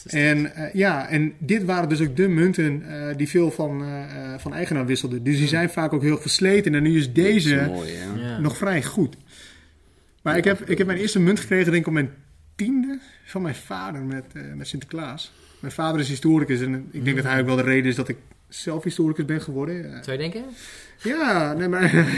En ja, en dit waren dus ook de munten eh, die veel van, eh, eh, van eigenaar wisselden. Dus die zijn vaak ook heel versleten. En nu is deze is mooi, hè? Ja. nog vrij goed. Maar ik heb, ik heb mijn eerste munt gekregen, denk ik, op mijn tiende van mijn vader met, eh, met Sinterklaas. Mijn vader is historicus en ik denk dat hij ook wel de reden is dat ik zelf historicus ben geworden. Zou je denken? ja, nee, maar,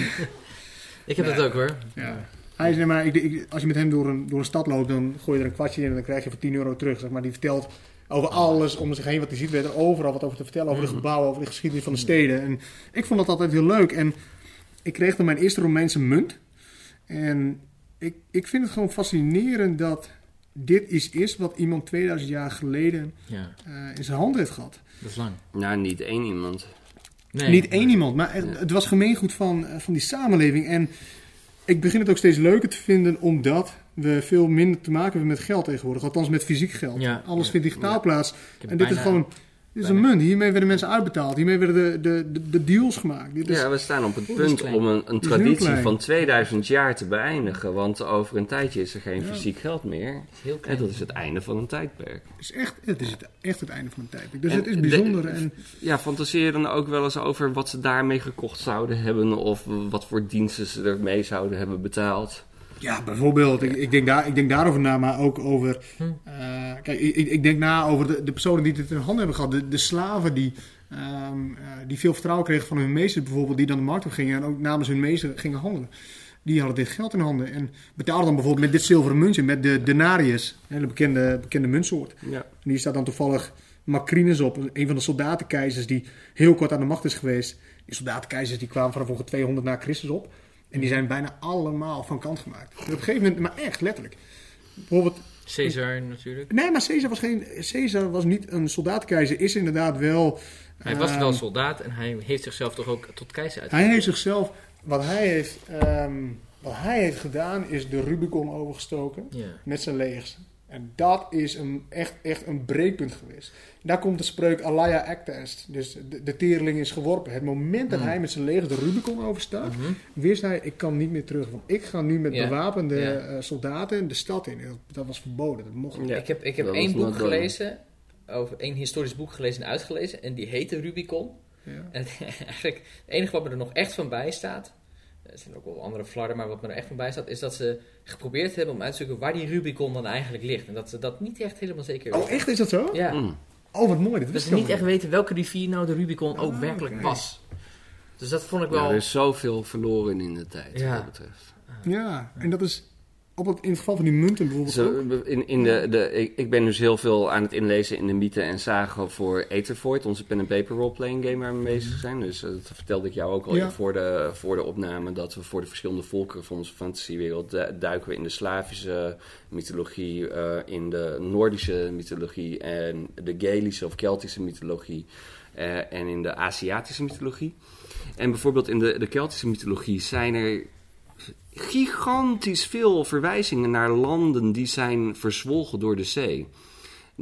Ik heb dat ook hoor. ja. Hij is, nee, maar ik, ik- als je met hem door een, door een stad loopt, dan gooi je er een kwartje in en dan krijg je voor 10 euro terug. Zeg maar. Die vertelt over alles om zich heen wat hij ziet. Er overal wat over te vertellen, over de gebouwen, over de geschiedenis van de steden. En ik vond dat altijd heel leuk. En ik kreeg dan mijn eerste Romeinse munt. En ik, ik vind het gewoon fascinerend dat dit iets is wat iemand 2000 jaar geleden Ja, eh, in zijn hand heeft gehad. dat is lang. Nou, niet één iemand. Nee. Niet één iemand, maar het was gemeengoed van, eh, van die samenleving. En ik begin het ook steeds leuker te vinden omdat we veel minder te maken hebben met geld tegenwoordig. Althans met fysiek geld. Ja. Alles vindt digitaal plaats. En dit is gewoon... Dit is een munt. Hiermee werden mensen uitbetaald. Hiermee werden de, de, de, de deals gemaakt. Dit is, Ja, we staan op het punt om een, een traditie van 2000 jaar te beëindigen. Want over een tijdje is er geen fysiek geld meer. Heel En klein. dat is het einde van een tijdperk. is echt, het is het, echt het einde van een tijdperk. Dus En het is de- bijzonder. en, Ja, fantaseer je dan ook wel eens over wat ze daarmee gekocht zouden hebben. Of wat voor diensten ze ermee zouden hebben betaald. Ja, bijvoorbeeld. Ik, ik, denk daar, ik denk daarover na, maar ook over... Hm. eh, kijk, ik, ik- denk na over de, de personen die dit in handen hebben gehad. De, de slaven die, ehm, eh, die veel vertrouwen kregen van hun meester bijvoorbeeld. Die dan de markt op gingen en ook namens hun meester gingen handelen. Die hadden dit geld in handen. En betaalden dan bijvoorbeeld met dit zilveren muntje. Met de denarius. Hele bekende, bekende muntsoort. Ja. En hier staat dan toevallig Macrinus op. Een van de soldatenkeizers die heel kort aan de macht is geweest. Die soldatenkeizers die kwamen vanaf ongeveer 200 na Christus op. En die zijn bijna allemaal van kant gemaakt. En op een gegeven moment, maar echt letterlijk. Bijvoorbeeld, Caesar natuurlijk. nee, maar Caesar was, geen, Caesar was niet een soldatenkeizer. Is inderdaad wel... Hij was ehm, wel soldaat en hij heeft zichzelf toch ook tot keizer uit. Hij heeft zichzelf... Wat hij heeft, ehm, wat hij heeft gedaan is de Rubicon overgestoken. Ja. met zijn legers. En dat is een, echt, echt een breekpunt geweest. Daar komt de spreuk Alaya acta est. Dus de, de teerling is geworpen. Het moment dat Mm. hij met zijn legers de Rubicon overstaat, Mhm. wist hij, ik kan niet meer terug. Want ik ga nu met bewapende eh, soldaten de stad in. Dat, dat was verboden, dat mocht niet. Ja. Ik heb, ik heb dat één boek gelezen, over één historisch boek gelezen en uitgelezen. En die heette Rubicon. Ja. En eigenlijk, het enige wat me er nog echt van bij staat, er zijn ook wel andere flarden, maar wat me er echt van bij staat, is dat ze geprobeerd hebben om uit te zoeken waar die Rubicon dan eigenlijk ligt. En dat ze dat niet echt helemaal zeker Oh, weten. echt is dat zo? Ja. Mm. Oh, wat mooi. Dat Dat ze niet echt weten welke rivier nou de Rubicon ook Ah, werkelijk was. Dus dat vond ik Ja, wel... er is zoveel verloren in de tijd, Ja. wat dat betreft. Ja, en dat is op het, in het geval van die munten bijvoorbeeld. Zo, in, in de, de, ik, ik ben dus heel veel aan het inlezen in de mythen en zagen voor Aethervoort, onze pen and paper roleplaying game waar we mee bezig zijn. Dus eh, dat vertelde ik jou ook al Ja. voor, de, voor de opname, dat we voor de verschillende volkeren van onze fantasiewereld du- duiken we in de Slavische mythologie, eh, in de Noordische mythologie en de Gaelische of Keltische mythologie eh, en in de Aziatische mythologie. En bijvoorbeeld in de, de Keltische mythologie zijn er gigantisch veel verwijzingen naar landen die zijn verzwolgen door de zee.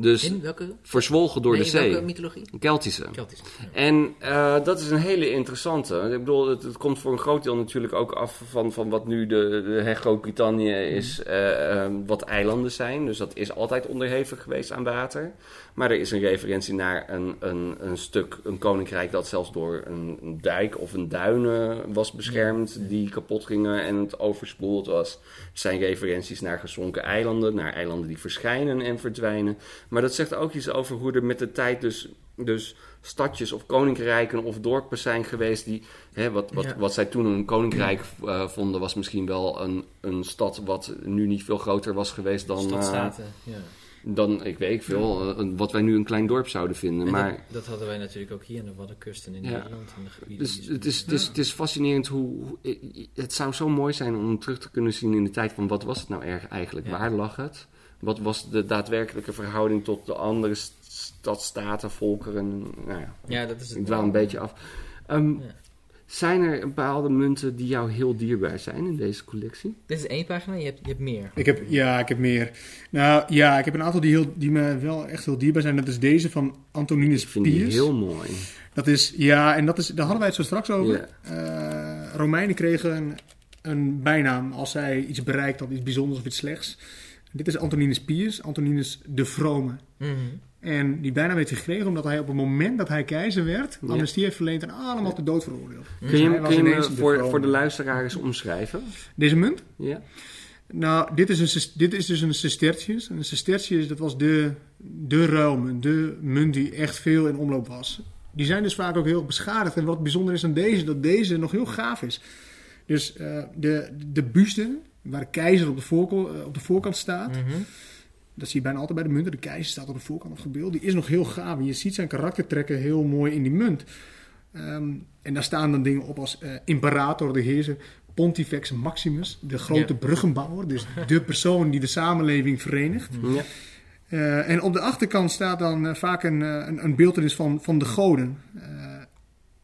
Dus In welke? verzwolgen door nee, de in welke zee. mythologie? Keltische. Keltisch. En eh, dat is een hele interessante. Ik bedoel, het, het komt voor een groot deel natuurlijk ook af van, van wat nu de, de hè, Groot-Brittannië is, eh, ehm, wat eilanden zijn. Dus dat is altijd onderhevig geweest aan water. Maar er is een referentie naar een, een, een stuk, een koninkrijk dat zelfs door een, een dijk of een duinen was beschermd, die kapot gingen en het overspoeld was. Er zijn referenties naar gezonken eilanden, naar eilanden die verschijnen en verdwijnen. Maar dat zegt ook iets over hoe er met de tijd dus, dus stadjes of koninkrijken of dorpen zijn geweest die, hè, wat, wat, Ja. wat zij toen een koninkrijk eh, vonden, was misschien wel een, een stad wat nu niet veel groter was geweest dan, eh, Stadstaten. Ja. dan ik weet veel, wat wij nu een klein dorp zouden vinden. En maar dat, dat hadden wij natuurlijk ook hier aan de Waddenkust en in. Nederland. En de gebieden dus het, is, het, is, het is fascinerend hoe, hoe- het zou zo mooi zijn om terug te kunnen zien in de tijd van wat was het nou erg eigenlijk, waar lag het? Wat was de daadwerkelijke verhouding tot de andere st- stadstaten, volkeren? Nou ja, Ja, dat is het. ik dwaal een beetje af. Ehm, Ja. Zijn er bepaalde munten die jou heel dierbaar zijn in deze collectie? Dit is één pagina, je hebt, je hebt meer. Ik heb, ja, ik heb meer. Nou ja, ik heb een aantal die, heel, die me wel echt heel dierbaar zijn. Dat is deze van Antoninus Ik vind die Pius. heel mooi. Dat is, ja, en dat is, daar hadden wij het zo straks over. Ja. Eh, Romeinen kregen een, een bijnaam als zij iets bereikt had, iets bijzonders of iets slechts. Dit is Antoninus Pius, Antoninus de Vrome. Mhm. En die heeft hij gekregen omdat hij op het moment dat hij keizer werd, Ja. amnestie heeft verleend en allemaal ter dood veroordeeld. Kun Dus je, hem- was kun je ineens me de voor, voor de luisteraar eens omschrijven? Deze munt? Ja? Nou, dit is, een, dit is dus een sestertius. En een sestertius, dat was de, de ruilmunt, de munt die echt veel in omloop was. Die zijn dus vaak ook heel beschadigd. En wat bijzonder is aan deze, dat deze nog heel gaaf is. Dus eh, de, de buste, waar de keizer op de, voorko- eh, op de voorkant staat, Mhm. dat zie je bijna altijd bij de munten. De keizer staat op de voorkant afgebeeld. Die is nog heel gaaf. Je ziet zijn karaktertrekken heel mooi in die munt. Ehm, en daar staan dan dingen op als eh, imperator, de heerser. Pontifex Maximus, de grote Ja. bruggenbouwer. Dus de persoon die de samenleving verenigt. Ja. Eh, en op de achterkant staat dan vaak een, een, een beeldenis van, van de goden.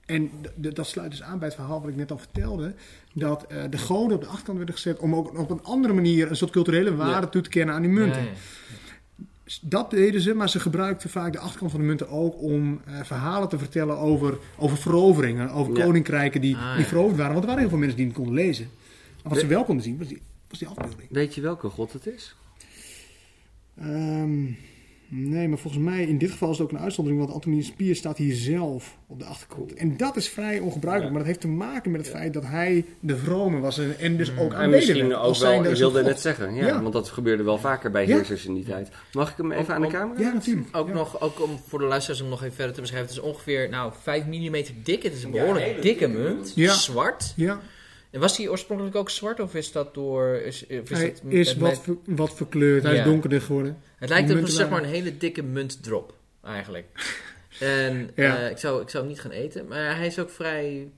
En dat sluit dus aan bij het verhaal wat ik net al vertelde. Dat eh, de goden op de achterkant werden gezet om ook op een andere manier een soort culturele waarde Ja. toe te kennen aan die munten. Ja, ja. Dat deden ze, maar ze gebruikten vaak de achterkant van de munten ook om eh, verhalen te vertellen over, over veroveringen, over koninkrijken die, Ah, die veroverd waren. Want er waren heel veel mensen die niet konden lezen. Maar wat ze We- wel konden zien, was die, was die afbeelding. Weet je welke god het is? Ehm, nee, maar volgens mij in dit geval is het ook een uitzondering, want Antoninus Pius staat hier zelf op de achterkant. En dat is vrij ongebruikelijk, Ja. maar dat heeft te maken met het feit dat hij de vrome was en, en dus ook En aanbeden misschien ook wel, ik wilde net zeggen, ja, Ja. want dat gebeurde wel vaker bij Ja. heersers in die tijd. Mag ik hem even Ook aan de om- camera? Ja, natuurlijk. Ook Ja. nog, ook om voor de luisteraars om nog even verder te beschrijven. Het is ongeveer nou, 5 mm dik. Het is een behoorlijk dikke munt. Ja. Zwart. Ja, En was die oorspronkelijk ook zwart of is dat door... Is, hij dat is wat, met- ver- wat verkleurd, hij Ja. is donkerder geworden. het lijkt op zeg maar, een hele dikke muntdrop, eigenlijk. en Ja. eh, ik, zou, ik zou hem niet gaan eten. Maar hij is ook vrij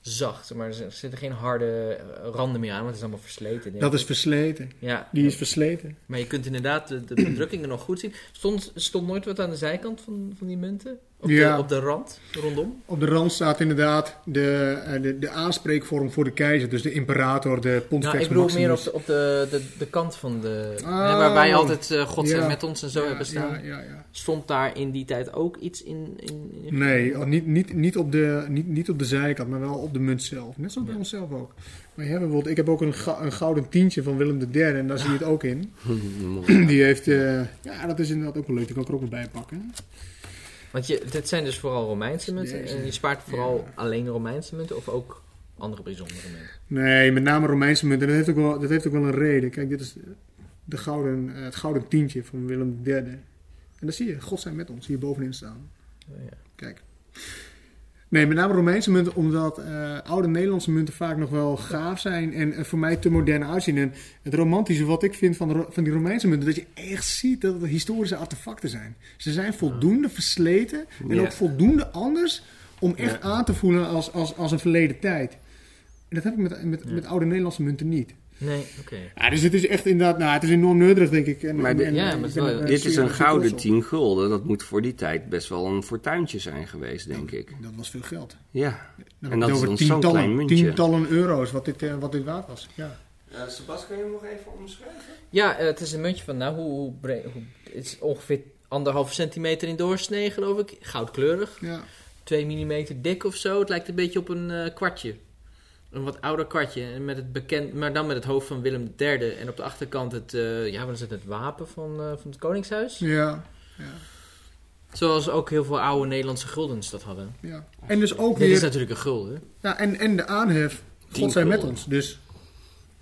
zacht. Maar er zitten geen harde eh, randen meer aan, want het is allemaal versleten. Dat ik. is versleten. Ja, Die is versleten. maar je kunt inderdaad de, de bedrukkingen nog goed zien. Stond, stond nooit wat aan de zijkant van, van die munten? Op, Ja. de, op de rand, rondom? Op de rand staat inderdaad de, eh, de, de aanspreekvorm voor de keizer. Dus de imperator, de pontifex Nou, ik bedoel maximus. meer op, de, op de, de, de kant van de... Oh. hè, waar wij altijd eh, God Ja. zijn met ons en zo Ja, hebben staan. Ja, ja, ja. Stond daar in die tijd ook iets in? in, in- Nee, niet, niet, niet, op de, niet, niet op de zijkant, maar wel op de munt zelf. Net zoals bij Ja. onszelf ook. Maar je hebt bijvoorbeeld, ik heb ook een, een gouden tientje van Willem III en daar zie je het ook in. Die heeft, eh, ja, dat is inderdaad ook wel leuk. Die kan ik er ook nog bij pakken. Want je, dit zijn dus vooral Romeinse munten. En je spaart vooral alleen Romeinse munten of ook andere bijzondere munten? Nee, met name Romeinse munten. Dat heeft ook wel, dat heeft ook wel een reden. Kijk, dit is de gouden, eh, het gouden tientje van Willem III. En dan zie je, God zijn met ons, hier bovenin staan. Oh, ja. Kijk. Nee, met name Romeinse munten, omdat eh, oude Nederlandse munten vaak nog wel gaaf zijn en eh, voor mij te modern uitzien. En het romantische wat ik vind van, de van die Romeinse munten, dat je echt ziet dat het historische artefacten zijn. Ze zijn voldoende versleten en Ja. ook voldoende anders om echt Ja. aan te voelen als, als, als een verleden tijd. En dat heb ik met, met, Ja. met oude Nederlandse munten niet. Nee, oké. Ja, dus het is echt inderdaad, nou, het is enorm nederig, denk ik. En, Maar en- dit- en- ja, maar wel- Dit is een gouden trots op. 10 gulden. Dat moet voor die tijd best wel een fortuintje zijn geweest, denk ik. Dat was veel geld. Ja. En dat is dan zo'n tientallen, klein muntje. tientallen euro's wat dit, eh, wat dit waard was. Ja. Sebas, kun je hem nog even omschrijven? Ja, eh, het is een muntje van, nou, hoe, hoe breed... Hoe, het is ongeveer anderhalve centimeter in doorsnee, geloof ik. Goudkleurig. Ja. 2 mm dik of zo. Het lijkt een beetje op een kwartje. Een wat ouder kwartje. En met het bekend, maar dan met het hoofd van Willem III. En op de achterkant het, eh, ja, wat is het, het wapen van, eh, van het Koningshuis. Ja, Zoals ook heel veel oude Nederlandse guldens dat hadden. ja. En dus ook Dit is weer... natuurlijk een gulden. Ja, en, en de aanhef, God zij met ons. Dus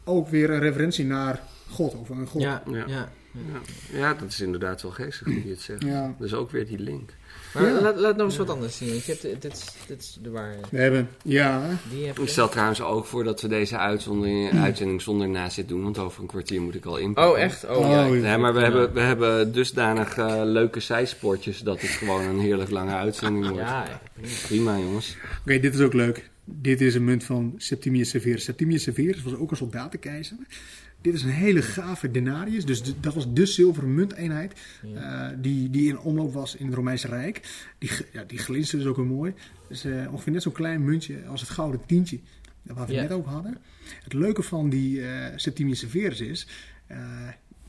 ook weer een referentie naar God of een God. Ja, Ja. ja. Ja. ja, dat is inderdaad wel geestig hoe je het zegt. Ja. Dus ook weer die link. Maar Ja. laat, laat nog eens wat anders zien. want Je hebt, dit, is, dit is de waarheid. We hebben, ja, Die heb Ik stel trouwens ook voor dat we deze uitzondering, uitzending zonder nazit doen, want over een kwartier moet ik al inpakken. Oh, echt? Oh, Oh, ja. ja. Ja, maar we hebben, we hebben dusdanig eh, leuke zijsportjes dat het gewoon een heerlijk lange uitzending wordt. Ja, ja. Prima jongens. Oké, dit is ook leuk. Dit is een munt van Septimius Severus. Septimius Severus was ook een soldatenkeizer. Dit is een hele gave denarius. Dus de- dat was de zilveren munteenheid eh, die, die in omloop was in het Romeinse Rijk. Die, ja, die glinsterde dus ook weer mooi. Dus eh, ongeveer net zo'n klein muntje als het gouden tientje. Waar we het net over hadden. Het leuke van die eh, Septimius Severus is... eh,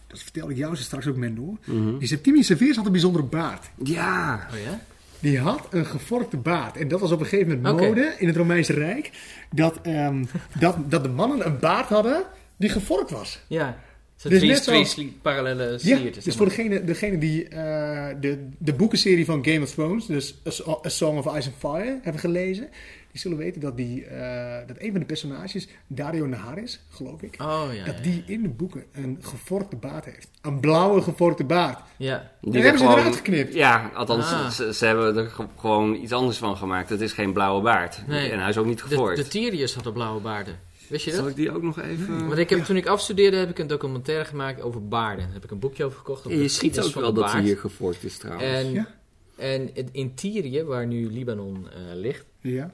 dat vertelde ik jou straks ook, Mendo. Mhm. Die Septimius Severus had een bijzondere baard. Ja, Oh ja? Die had een gevorkte baard. En dat was op een gegeven moment Oké. mode in het Romeinse Rijk. Dat, ehm, dat, dat de mannen een baard hadden die gevorkt was. Ja. Dus net twee sli- parallele Ja, sliertjes. dus voor degene, degene die eh, de, de boekenserie van Game of Thrones, dus A, So- A Song of Ice and Fire, hebben gelezen. Die zullen weten dat, die, eh, dat een van de personages, Dario Naharis, geloof ik, Oh ja. dat ja. die in de boeken een gevorkte baard heeft. Een blauwe gevorkte baard. Ja. die hebben ze eruit geknipt. Ja, althans, Ah. ze, ze hebben er ge- gewoon iets anders van gemaakt. Het is geen blauwe baard. Nee. En hij is ook niet De, gevoerd. de Tyriërs hadden blauwe baarden. Wist je Zal dat? ik die ook nog even... Want ik heb, toen ik afstudeerde heb ik een documentaire gemaakt over baarden. Daar heb ik een boekje over gekocht. En je ziet geschiedenis ook wel dat hier gevorkt is trouwens. En, Ja. en het- in Tyrië, waar nu Libanon eh, ligt, Ja.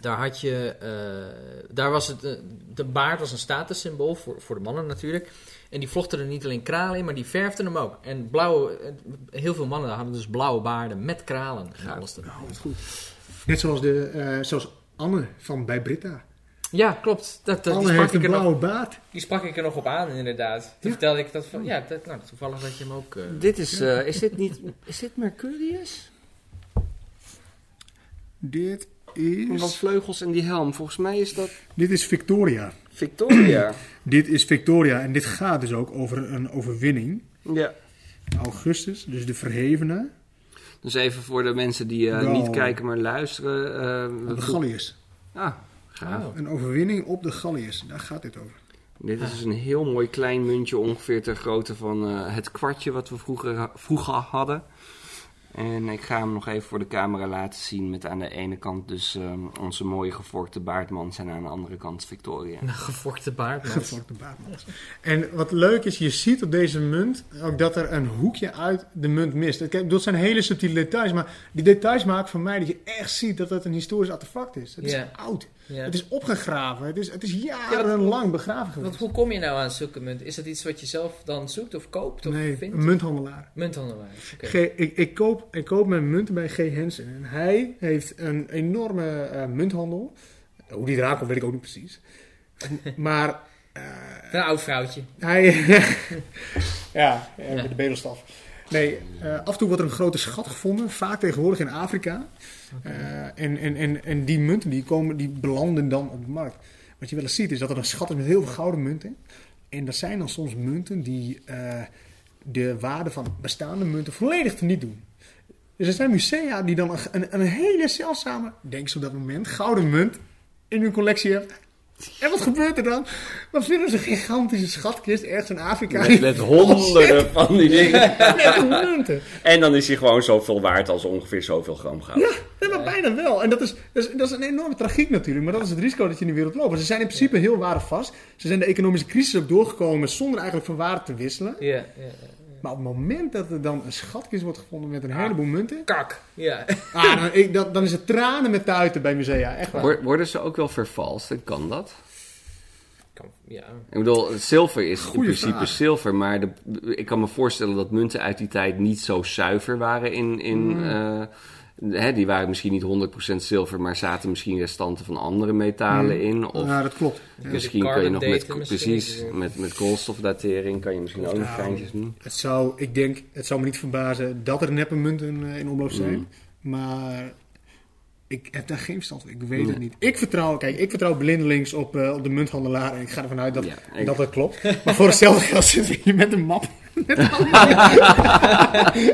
daar had je, eh, daar was het, eh, de baard was een statussymbool voor, voor de mannen natuurlijk. En die vlochten er niet alleen kralen in, maar die verfden hem ook. En blauwe, heel veel mannen hadden dus blauwe baarden met kralen en alles erop. Nou, dat is goed. Net zoals, de, eh, zoals Anne van bij Britta. Ja, klopt. Dat, dat, die, Anne sprak heeft een ik er nog, blauwe baard. Die sprak ik er nog op aan, inderdaad. Toen Ja. vertelde ik dat van... ja, dat, nou, toevallig dat je hem ook... eh, Dit is, eh, is dit niet, is dit Mercurius? Dit Wat is, vleugels en die helm, volgens mij is dat dit is Victoria. Victoria. Dit is Victoria en dit gaat dus ook over een overwinning. ja. Augustus, dus de verhevene. Dus even voor de mensen die eh, niet kijken maar luisteren. de Galliërs. Ah, gaaf. Oh. Een overwinning op de Galliërs. Daar gaat dit over. Dit is dus een heel mooi klein muntje, ongeveer ter grootte van eh, het kwartje wat we vroeger, vroeger hadden. En ik ga hem nog even voor de camera laten zien met aan de ene kant dus ehm, onze mooie gevorkte baardmans en aan de andere kant Victoria. Een gevorkte baard. man. Gevorkte baardmans. En wat leuk is, je ziet op deze munt ook dat er een hoekje uit de munt mist. Kijk, dat zijn hele subtiele details, maar die details maken voor mij dat je echt ziet dat het een historisch artefact is. Het is oud. Ja. Het is opgegraven. Het is, het is jarenlang begraven Want geweest. hoe kom je nou aan zulke munten? Is dat iets wat je zelf dan zoekt of koopt of Nee, vindt? een munthandelaar. Munthandelaar. Ik, ik, koop, ik koop mijn munten bij G. Hensen. En hij heeft een enorme eh, munthandel. Hoe die eraan komt, weet ik ook niet precies. maar eh, Een oud vrouwtje. hij... ja, eh, met de bedelstaf. Nee, af en toe wordt er een grote schat gevonden. Vaak tegenwoordig in Afrika. En, en, en, en die munten die komen, die belanden dan op de markt. Wat je wel eens ziet is dat er een schat is met heel veel gouden munten. En dat zijn dan soms munten die de waarde van bestaande munten volledig teniet doen. Dus er zijn musea die dan een, een, hele zeldzame, denk ze op dat moment, gouden munt in hun collectie hebben. En wat gebeurt er dan? Dan vinden ze een gigantische schatkist ergens in Afrika. Met, met honderden van die dingen. Met munten. En dan is hij gewoon zoveel waard als ongeveer zoveel gram goud. Ja, maar bijna wel. En dat is, dat, is, dat is een enorme tragiek natuurlijk. Maar dat is het risico dat je in de wereld loopt. Maar ze zijn in principe heel waardevast. Ze zijn de economische crisis ook doorgekomen zonder eigenlijk van waarde te wisselen. Ja, ja, ja. Maar op het moment dat er dan een schatkist wordt gevonden met een heleboel munten. Kak. Ja. Ah, dan, ik, dat, dan is het tranen met tuiten bij musea. Echt waar. Wor- Worden ze ook wel vervalst kan dat? Kan- ja. Ik bedoel, zilver is in principe vraag. zilver, maar de, ik kan me voorstellen dat munten uit die tijd niet zo zuiver waren in, in Mm. eh, hè, die waren misschien niet 100% zilver, maar zaten misschien restanten van andere metalen Mm. in. Of ja, dat klopt. Ja. misschien kan je nog met, precies, met, met koolstofdatering kan je misschien ook nog Nou, geintjes doen. Het zou, ik denk, het zou me niet verbazen dat er neppe munten eh, in omloop zijn. Mm. Maar ik heb daar geen verstand van. Ik weet het niet. Ik vertrouw, kijk, ik vertrouw blindelings op, eh, op de munthandelaar. En ik ga ervan uit dat, Ja, ik- dat dat klopt. Maar voor hetzelfde geld zit ik hier met een map.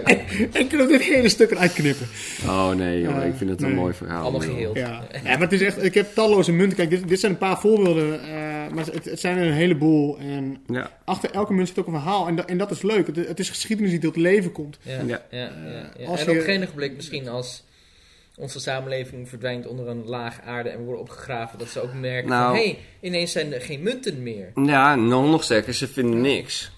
en, en kunnen we dit hele stuk eruit knippen. Oh nee, joh, Eh, ik vind het een nee. mooi verhaal. Allemaal geheel. Ja. ja, maar het is echt, ik heb talloze munten. Kijk, dit, dit zijn een paar voorbeelden. eh, maar het, het zijn er een heleboel. En Ja, achter elke munt zit ook een verhaal. En, dat- en dat is leuk. Het, het is geschiedenis die tot leven komt. Ja, Ja. ja. ja, ja, Als En je- op een gegeven misschien als onze samenleving verdwijnt onder een laag aarde en we worden opgegraven, dat ze ook merken Nou. van, hé, hey, ineens zijn er geen munten meer. ja nog, nog sterker, ze vinden niks.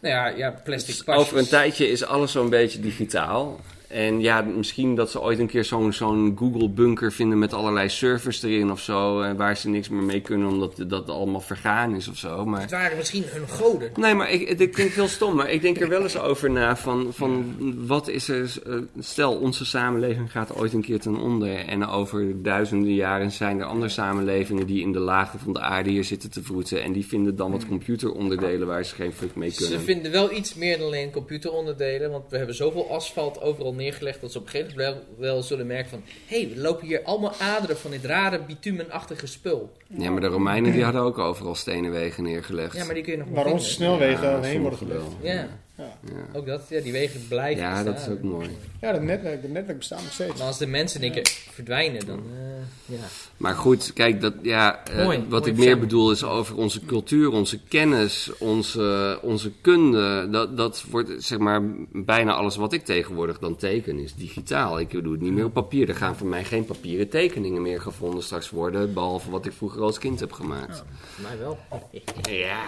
Nou ja, ja plastic Dus pasjes. over een tijdje is alles zo'n beetje digitaal. En ja, misschien dat ze ooit een keer zo'n zo'n Google-bunker vinden met allerlei servers erin of zo. eh, Waar ze niks meer mee kunnen omdat dat allemaal vergaan is of zo. Maar... Het waren misschien hun goden. Nee, maar ik, het klinkt heel stom, maar ik denk er wel eens over na van, van wat is er... eh, Stel, onze samenleving gaat ooit een keer ten onder en over duizenden jaren zijn er andere samenlevingen die in de lagen van de aarde hier zitten te vroeten en die vinden dan wat computeronderdelen waar ze geen fuck mee Ze kunnen. vinden wel iets meer dan alleen computeronderdelen, want we hebben zoveel asfalt overal neergelegd dat ze op een gegeven moment wel, wel zullen merken van, hé, hey, we lopen hier allemaal aderen van dit rare bitumenachtige spul. Ja, maar de Romeinen die hadden ook overal stenen wegen neergelegd. Ja, maar die kun je nog Waar onze snelwegen Ja, omheen worden gelegd. Ja, Ja. Ja. ook dat, ja, die wegen blijven Ja, dat is ook mooi. Ja, dat netwerk, dat netwerk bestaat nog steeds. Maar als de mensen denken verdwijnen, dan eh, ja. Maar goed, kijk, dat, ja, eh, Mooi, wat mooi ik meer bedoel is over onze cultuur, onze kennis, onze, onze kunde. Dat, dat wordt, zeg maar, bijna alles wat ik tegenwoordig dan teken is digitaal. Ik doe het niet meer op papier. Er gaan voor mij geen papieren tekeningen meer gevonden straks worden, behalve wat ik vroeger als kind heb gemaakt. Voor mij wel. Ja,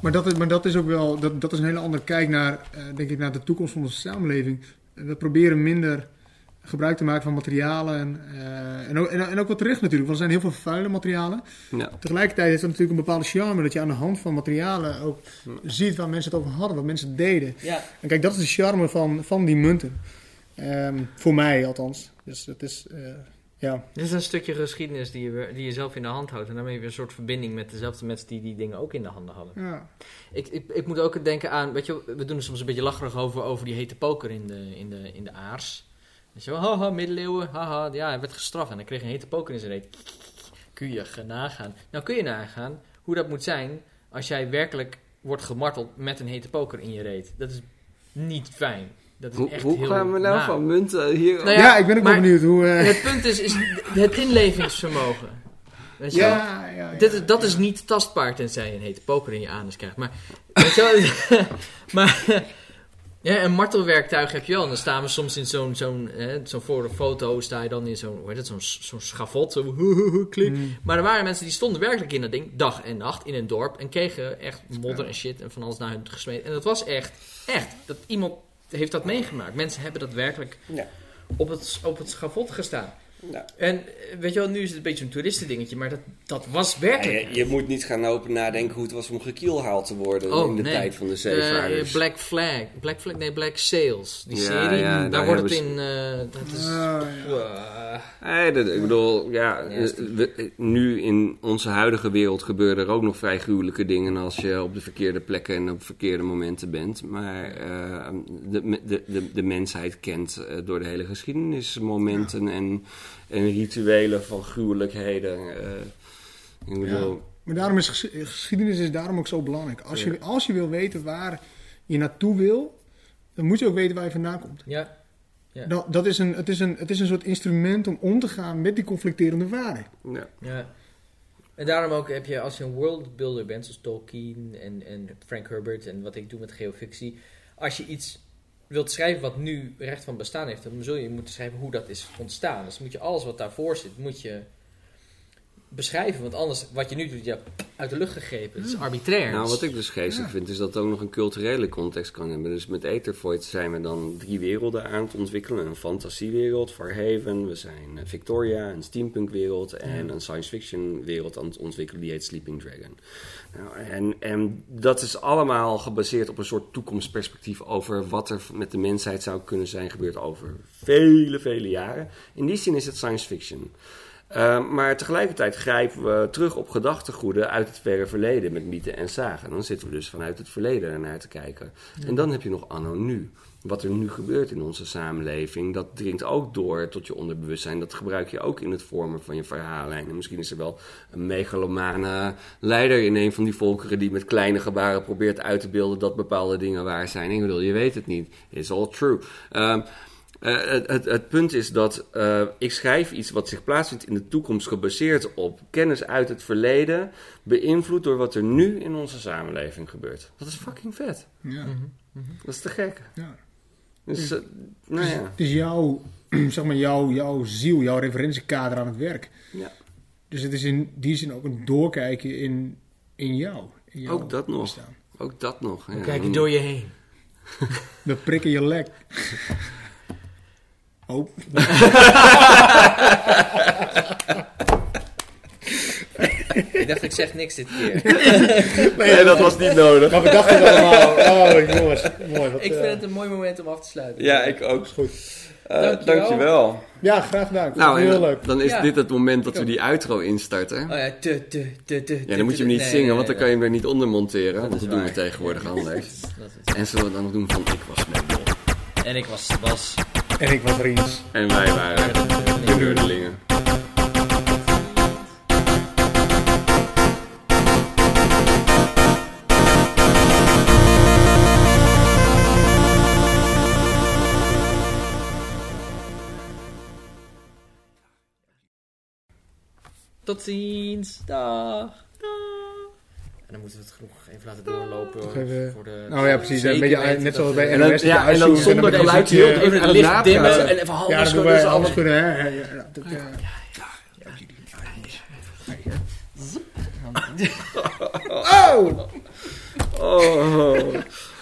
Maar dat is, maar dat is ook wel, dat, dat is een hele andere kijk naar, eh, denk ik, naar de toekomst van onze samenleving. We proberen minder gebruik te maken van materialen. En, eh, en, ook, en, en ook wat terecht natuurlijk, want er zijn heel veel vuile materialen. ja. Tegelijkertijd is het natuurlijk een bepaalde charme dat je aan de hand van materialen ook ziet waar mensen het over hadden, wat mensen deden. Ja, En kijk, dat is de charme van, van die munten. Ehm, voor mij althans. Dus het is, eh, ja. dit is een stukje geschiedenis die je, weer- die je zelf in de hand houdt. En daarmee heb je een soort verbinding met dezelfde mensen die die dingen ook in de handen hadden. ja. Ik, ik, ik moet ook denken aan, weet je, we doen er soms een beetje lacherig over, over die hete poker in de, in de, in de aars. Weet je wel, haha, middeleeuwen, haha, ja, hij werd gestraft en hij kreeg een hete poker in zijn reet. Kun je nagaan. Nou kun je nagaan hoe dat moet zijn als jij werkelijk wordt gemarteld met een hete poker in je reet. Dat is niet fijn. Dat is Hoe, echt hoe heel gaan we nou naar. van munten hier... Nou Ja, ja, ik ben ook wel maar- benieuwd hoe... eh, Het punt is, is het inlevingsvermogen. Weet je wel? ja, ja, ja, Dit is, dat ja. is niet tastbaar tenzij je een hete poker in je anus krijgt. Maar, weet je wel, maar ja, een martelwerktuig heb je wel. En dan staan we soms in zo'n, zo'n, hè, zo'n voor de foto sta je dan in zo'n, hoe heet het, zo'n, zo'n schavot. Zo, klik. Mm. Maar er waren mensen die stonden werkelijk in dat ding, dag en nacht, in een dorp. En kregen echt modder en shit en van alles naar hun gesmeed. En dat was echt, echt, dat iemand heeft dat meegemaakt. Mensen hebben dat werkelijk Ja. op, het, op het schavot gestaan. Ja. En eh, weet je wel, nu is het een beetje een toeristendingetje, maar dat, dat was werkelijk. Ja, je, je moet niet gaan open nadenken hoe het was om gekielhaald te worden Oh, in de nee. tijd van de Eh, zeevaarders. Black Flag. Black Flag, nee, Black Sails. Die Ja, serie, ja, daar daar wordt het in... eh, dat is... Ah. Nee, dat, ik bedoel, ja, we- nu in onze huidige wereld gebeuren er ook nog vrij gruwelijke dingen als je op de verkeerde plekken en op verkeerde momenten bent. Maar eh, de, de, de, de mensheid kent door de hele geschiedenis momenten en, en rituelen van gruwelijkheden. eh. ik bedoel, Maar daarom is ges- geschiedenis is daarom ook zo belangrijk. Als je, als je wil weten waar je naartoe wil, dan moet je ook weten waar je vandaan komt. Ja. Ja. Dat, dat is een, het, is een, het is een soort instrument om om te gaan met die conflicterende waarden. ja. ja. En daarom ook heb je, als je een worldbuilder bent, zoals Tolkien en, en Frank Herbert en wat ik doe met geofictie. Als je iets wilt schrijven wat nu recht van bestaan heeft, dan zul je moeten schrijven hoe dat is ontstaan. Dus moet je alles wat daarvoor zit, moet je beschrijven. Want anders, wat je nu doet, ja, uit de lucht gegrepen. Het is arbitrair. Nou, wat ik dus geestig Ja. vind, is dat het ook nog een culturele context kan hebben. Dus met Aethervoid zijn we dan drie werelden aan het ontwikkelen. Een fantasiewereld, Farhaven. We zijn Victoria, een steampunkwereld. En een science fiction wereld aan het ontwikkelen, die heet Sleeping Dragon. En, en dat is allemaal gebaseerd op een soort toekomstperspectief over wat er met de mensheid zou kunnen zijn gebeurd over vele, vele jaren. In die zin is het science fiction. Uh, maar tegelijkertijd grijpen we terug op gedachtegoeden uit het verre verleden met mythen en zagen. Dan zitten we dus vanuit het verleden ernaar te kijken. En dan heb je nog anno nu. Wat er nu gebeurt in onze samenleving, dat dringt ook door tot je onderbewustzijn. Dat gebruik je ook in het vormen van je verhaallijn. En misschien is er wel een megalomane leider in een van die volkeren die met kleine gebaren probeert uit te beelden dat bepaalde dingen waar zijn. Ik bedoel, je weet het niet. It's all true. Uh, uh, het, het, het, punt is dat uh, ik schrijf iets wat zich plaatsvindt in de toekomst, gebaseerd op kennis uit het verleden, beïnvloed door wat er nu in onze samenleving gebeurt. Dat is fucking vet. Ja. Dat is te gek. Ja. Dus, uh, nou ja. Het is jouw, zeg maar, jouw, jouw ziel, jouw referentiekader aan het werk. Ja. Dus het is in die zin ook een doorkijken in, in jou. In jouw ook dat nog. bestaan. Ook dat nog. Kijk je door je heen. We prikken je lek. Oh. ik dacht, ik zeg niks dit keer. nee, dat was niet nodig. Maar we dachten het allemaal. Oh, jongens. Mooi. Wat, ik vind uh, het een mooi moment om af te sluiten. Ja, ik ook. Is goed. Uh, Dankjewel. dankjewel. Ja, graag gedaan. Nou, heel leuk. Dan is Ja. dit het moment dat we die outro instarten. Oh ja, te, te, te, te. Ja, dan moet je hem niet nee, zingen, nee, want dan nee, kan je hem er niet onder monteren. Dat Want is dat doen we tegenwoordig anders. Dat is- En zullen we dan nog doen van ik was Mabel. En ik was Bas. En ik was Ries. En wij waren de. Tot ziens. Dag. En dan moeten we het genoeg even laten doorlopen. Even- Voor de, Nou ja, precies. Een beetje, net zoals bij En dan, NOS. ja, en dan zonder geluid heel Even aan het licht dimmen en even handen Ja, dat doen schudden. wij zo alles allemaal- kunnen, hè? Ja, ja, dat, eh, Oh! Oh.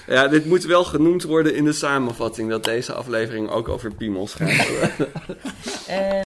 Ja, dit moet wel genoemd worden in de samenvatting dat deze aflevering ook over piemels gaat.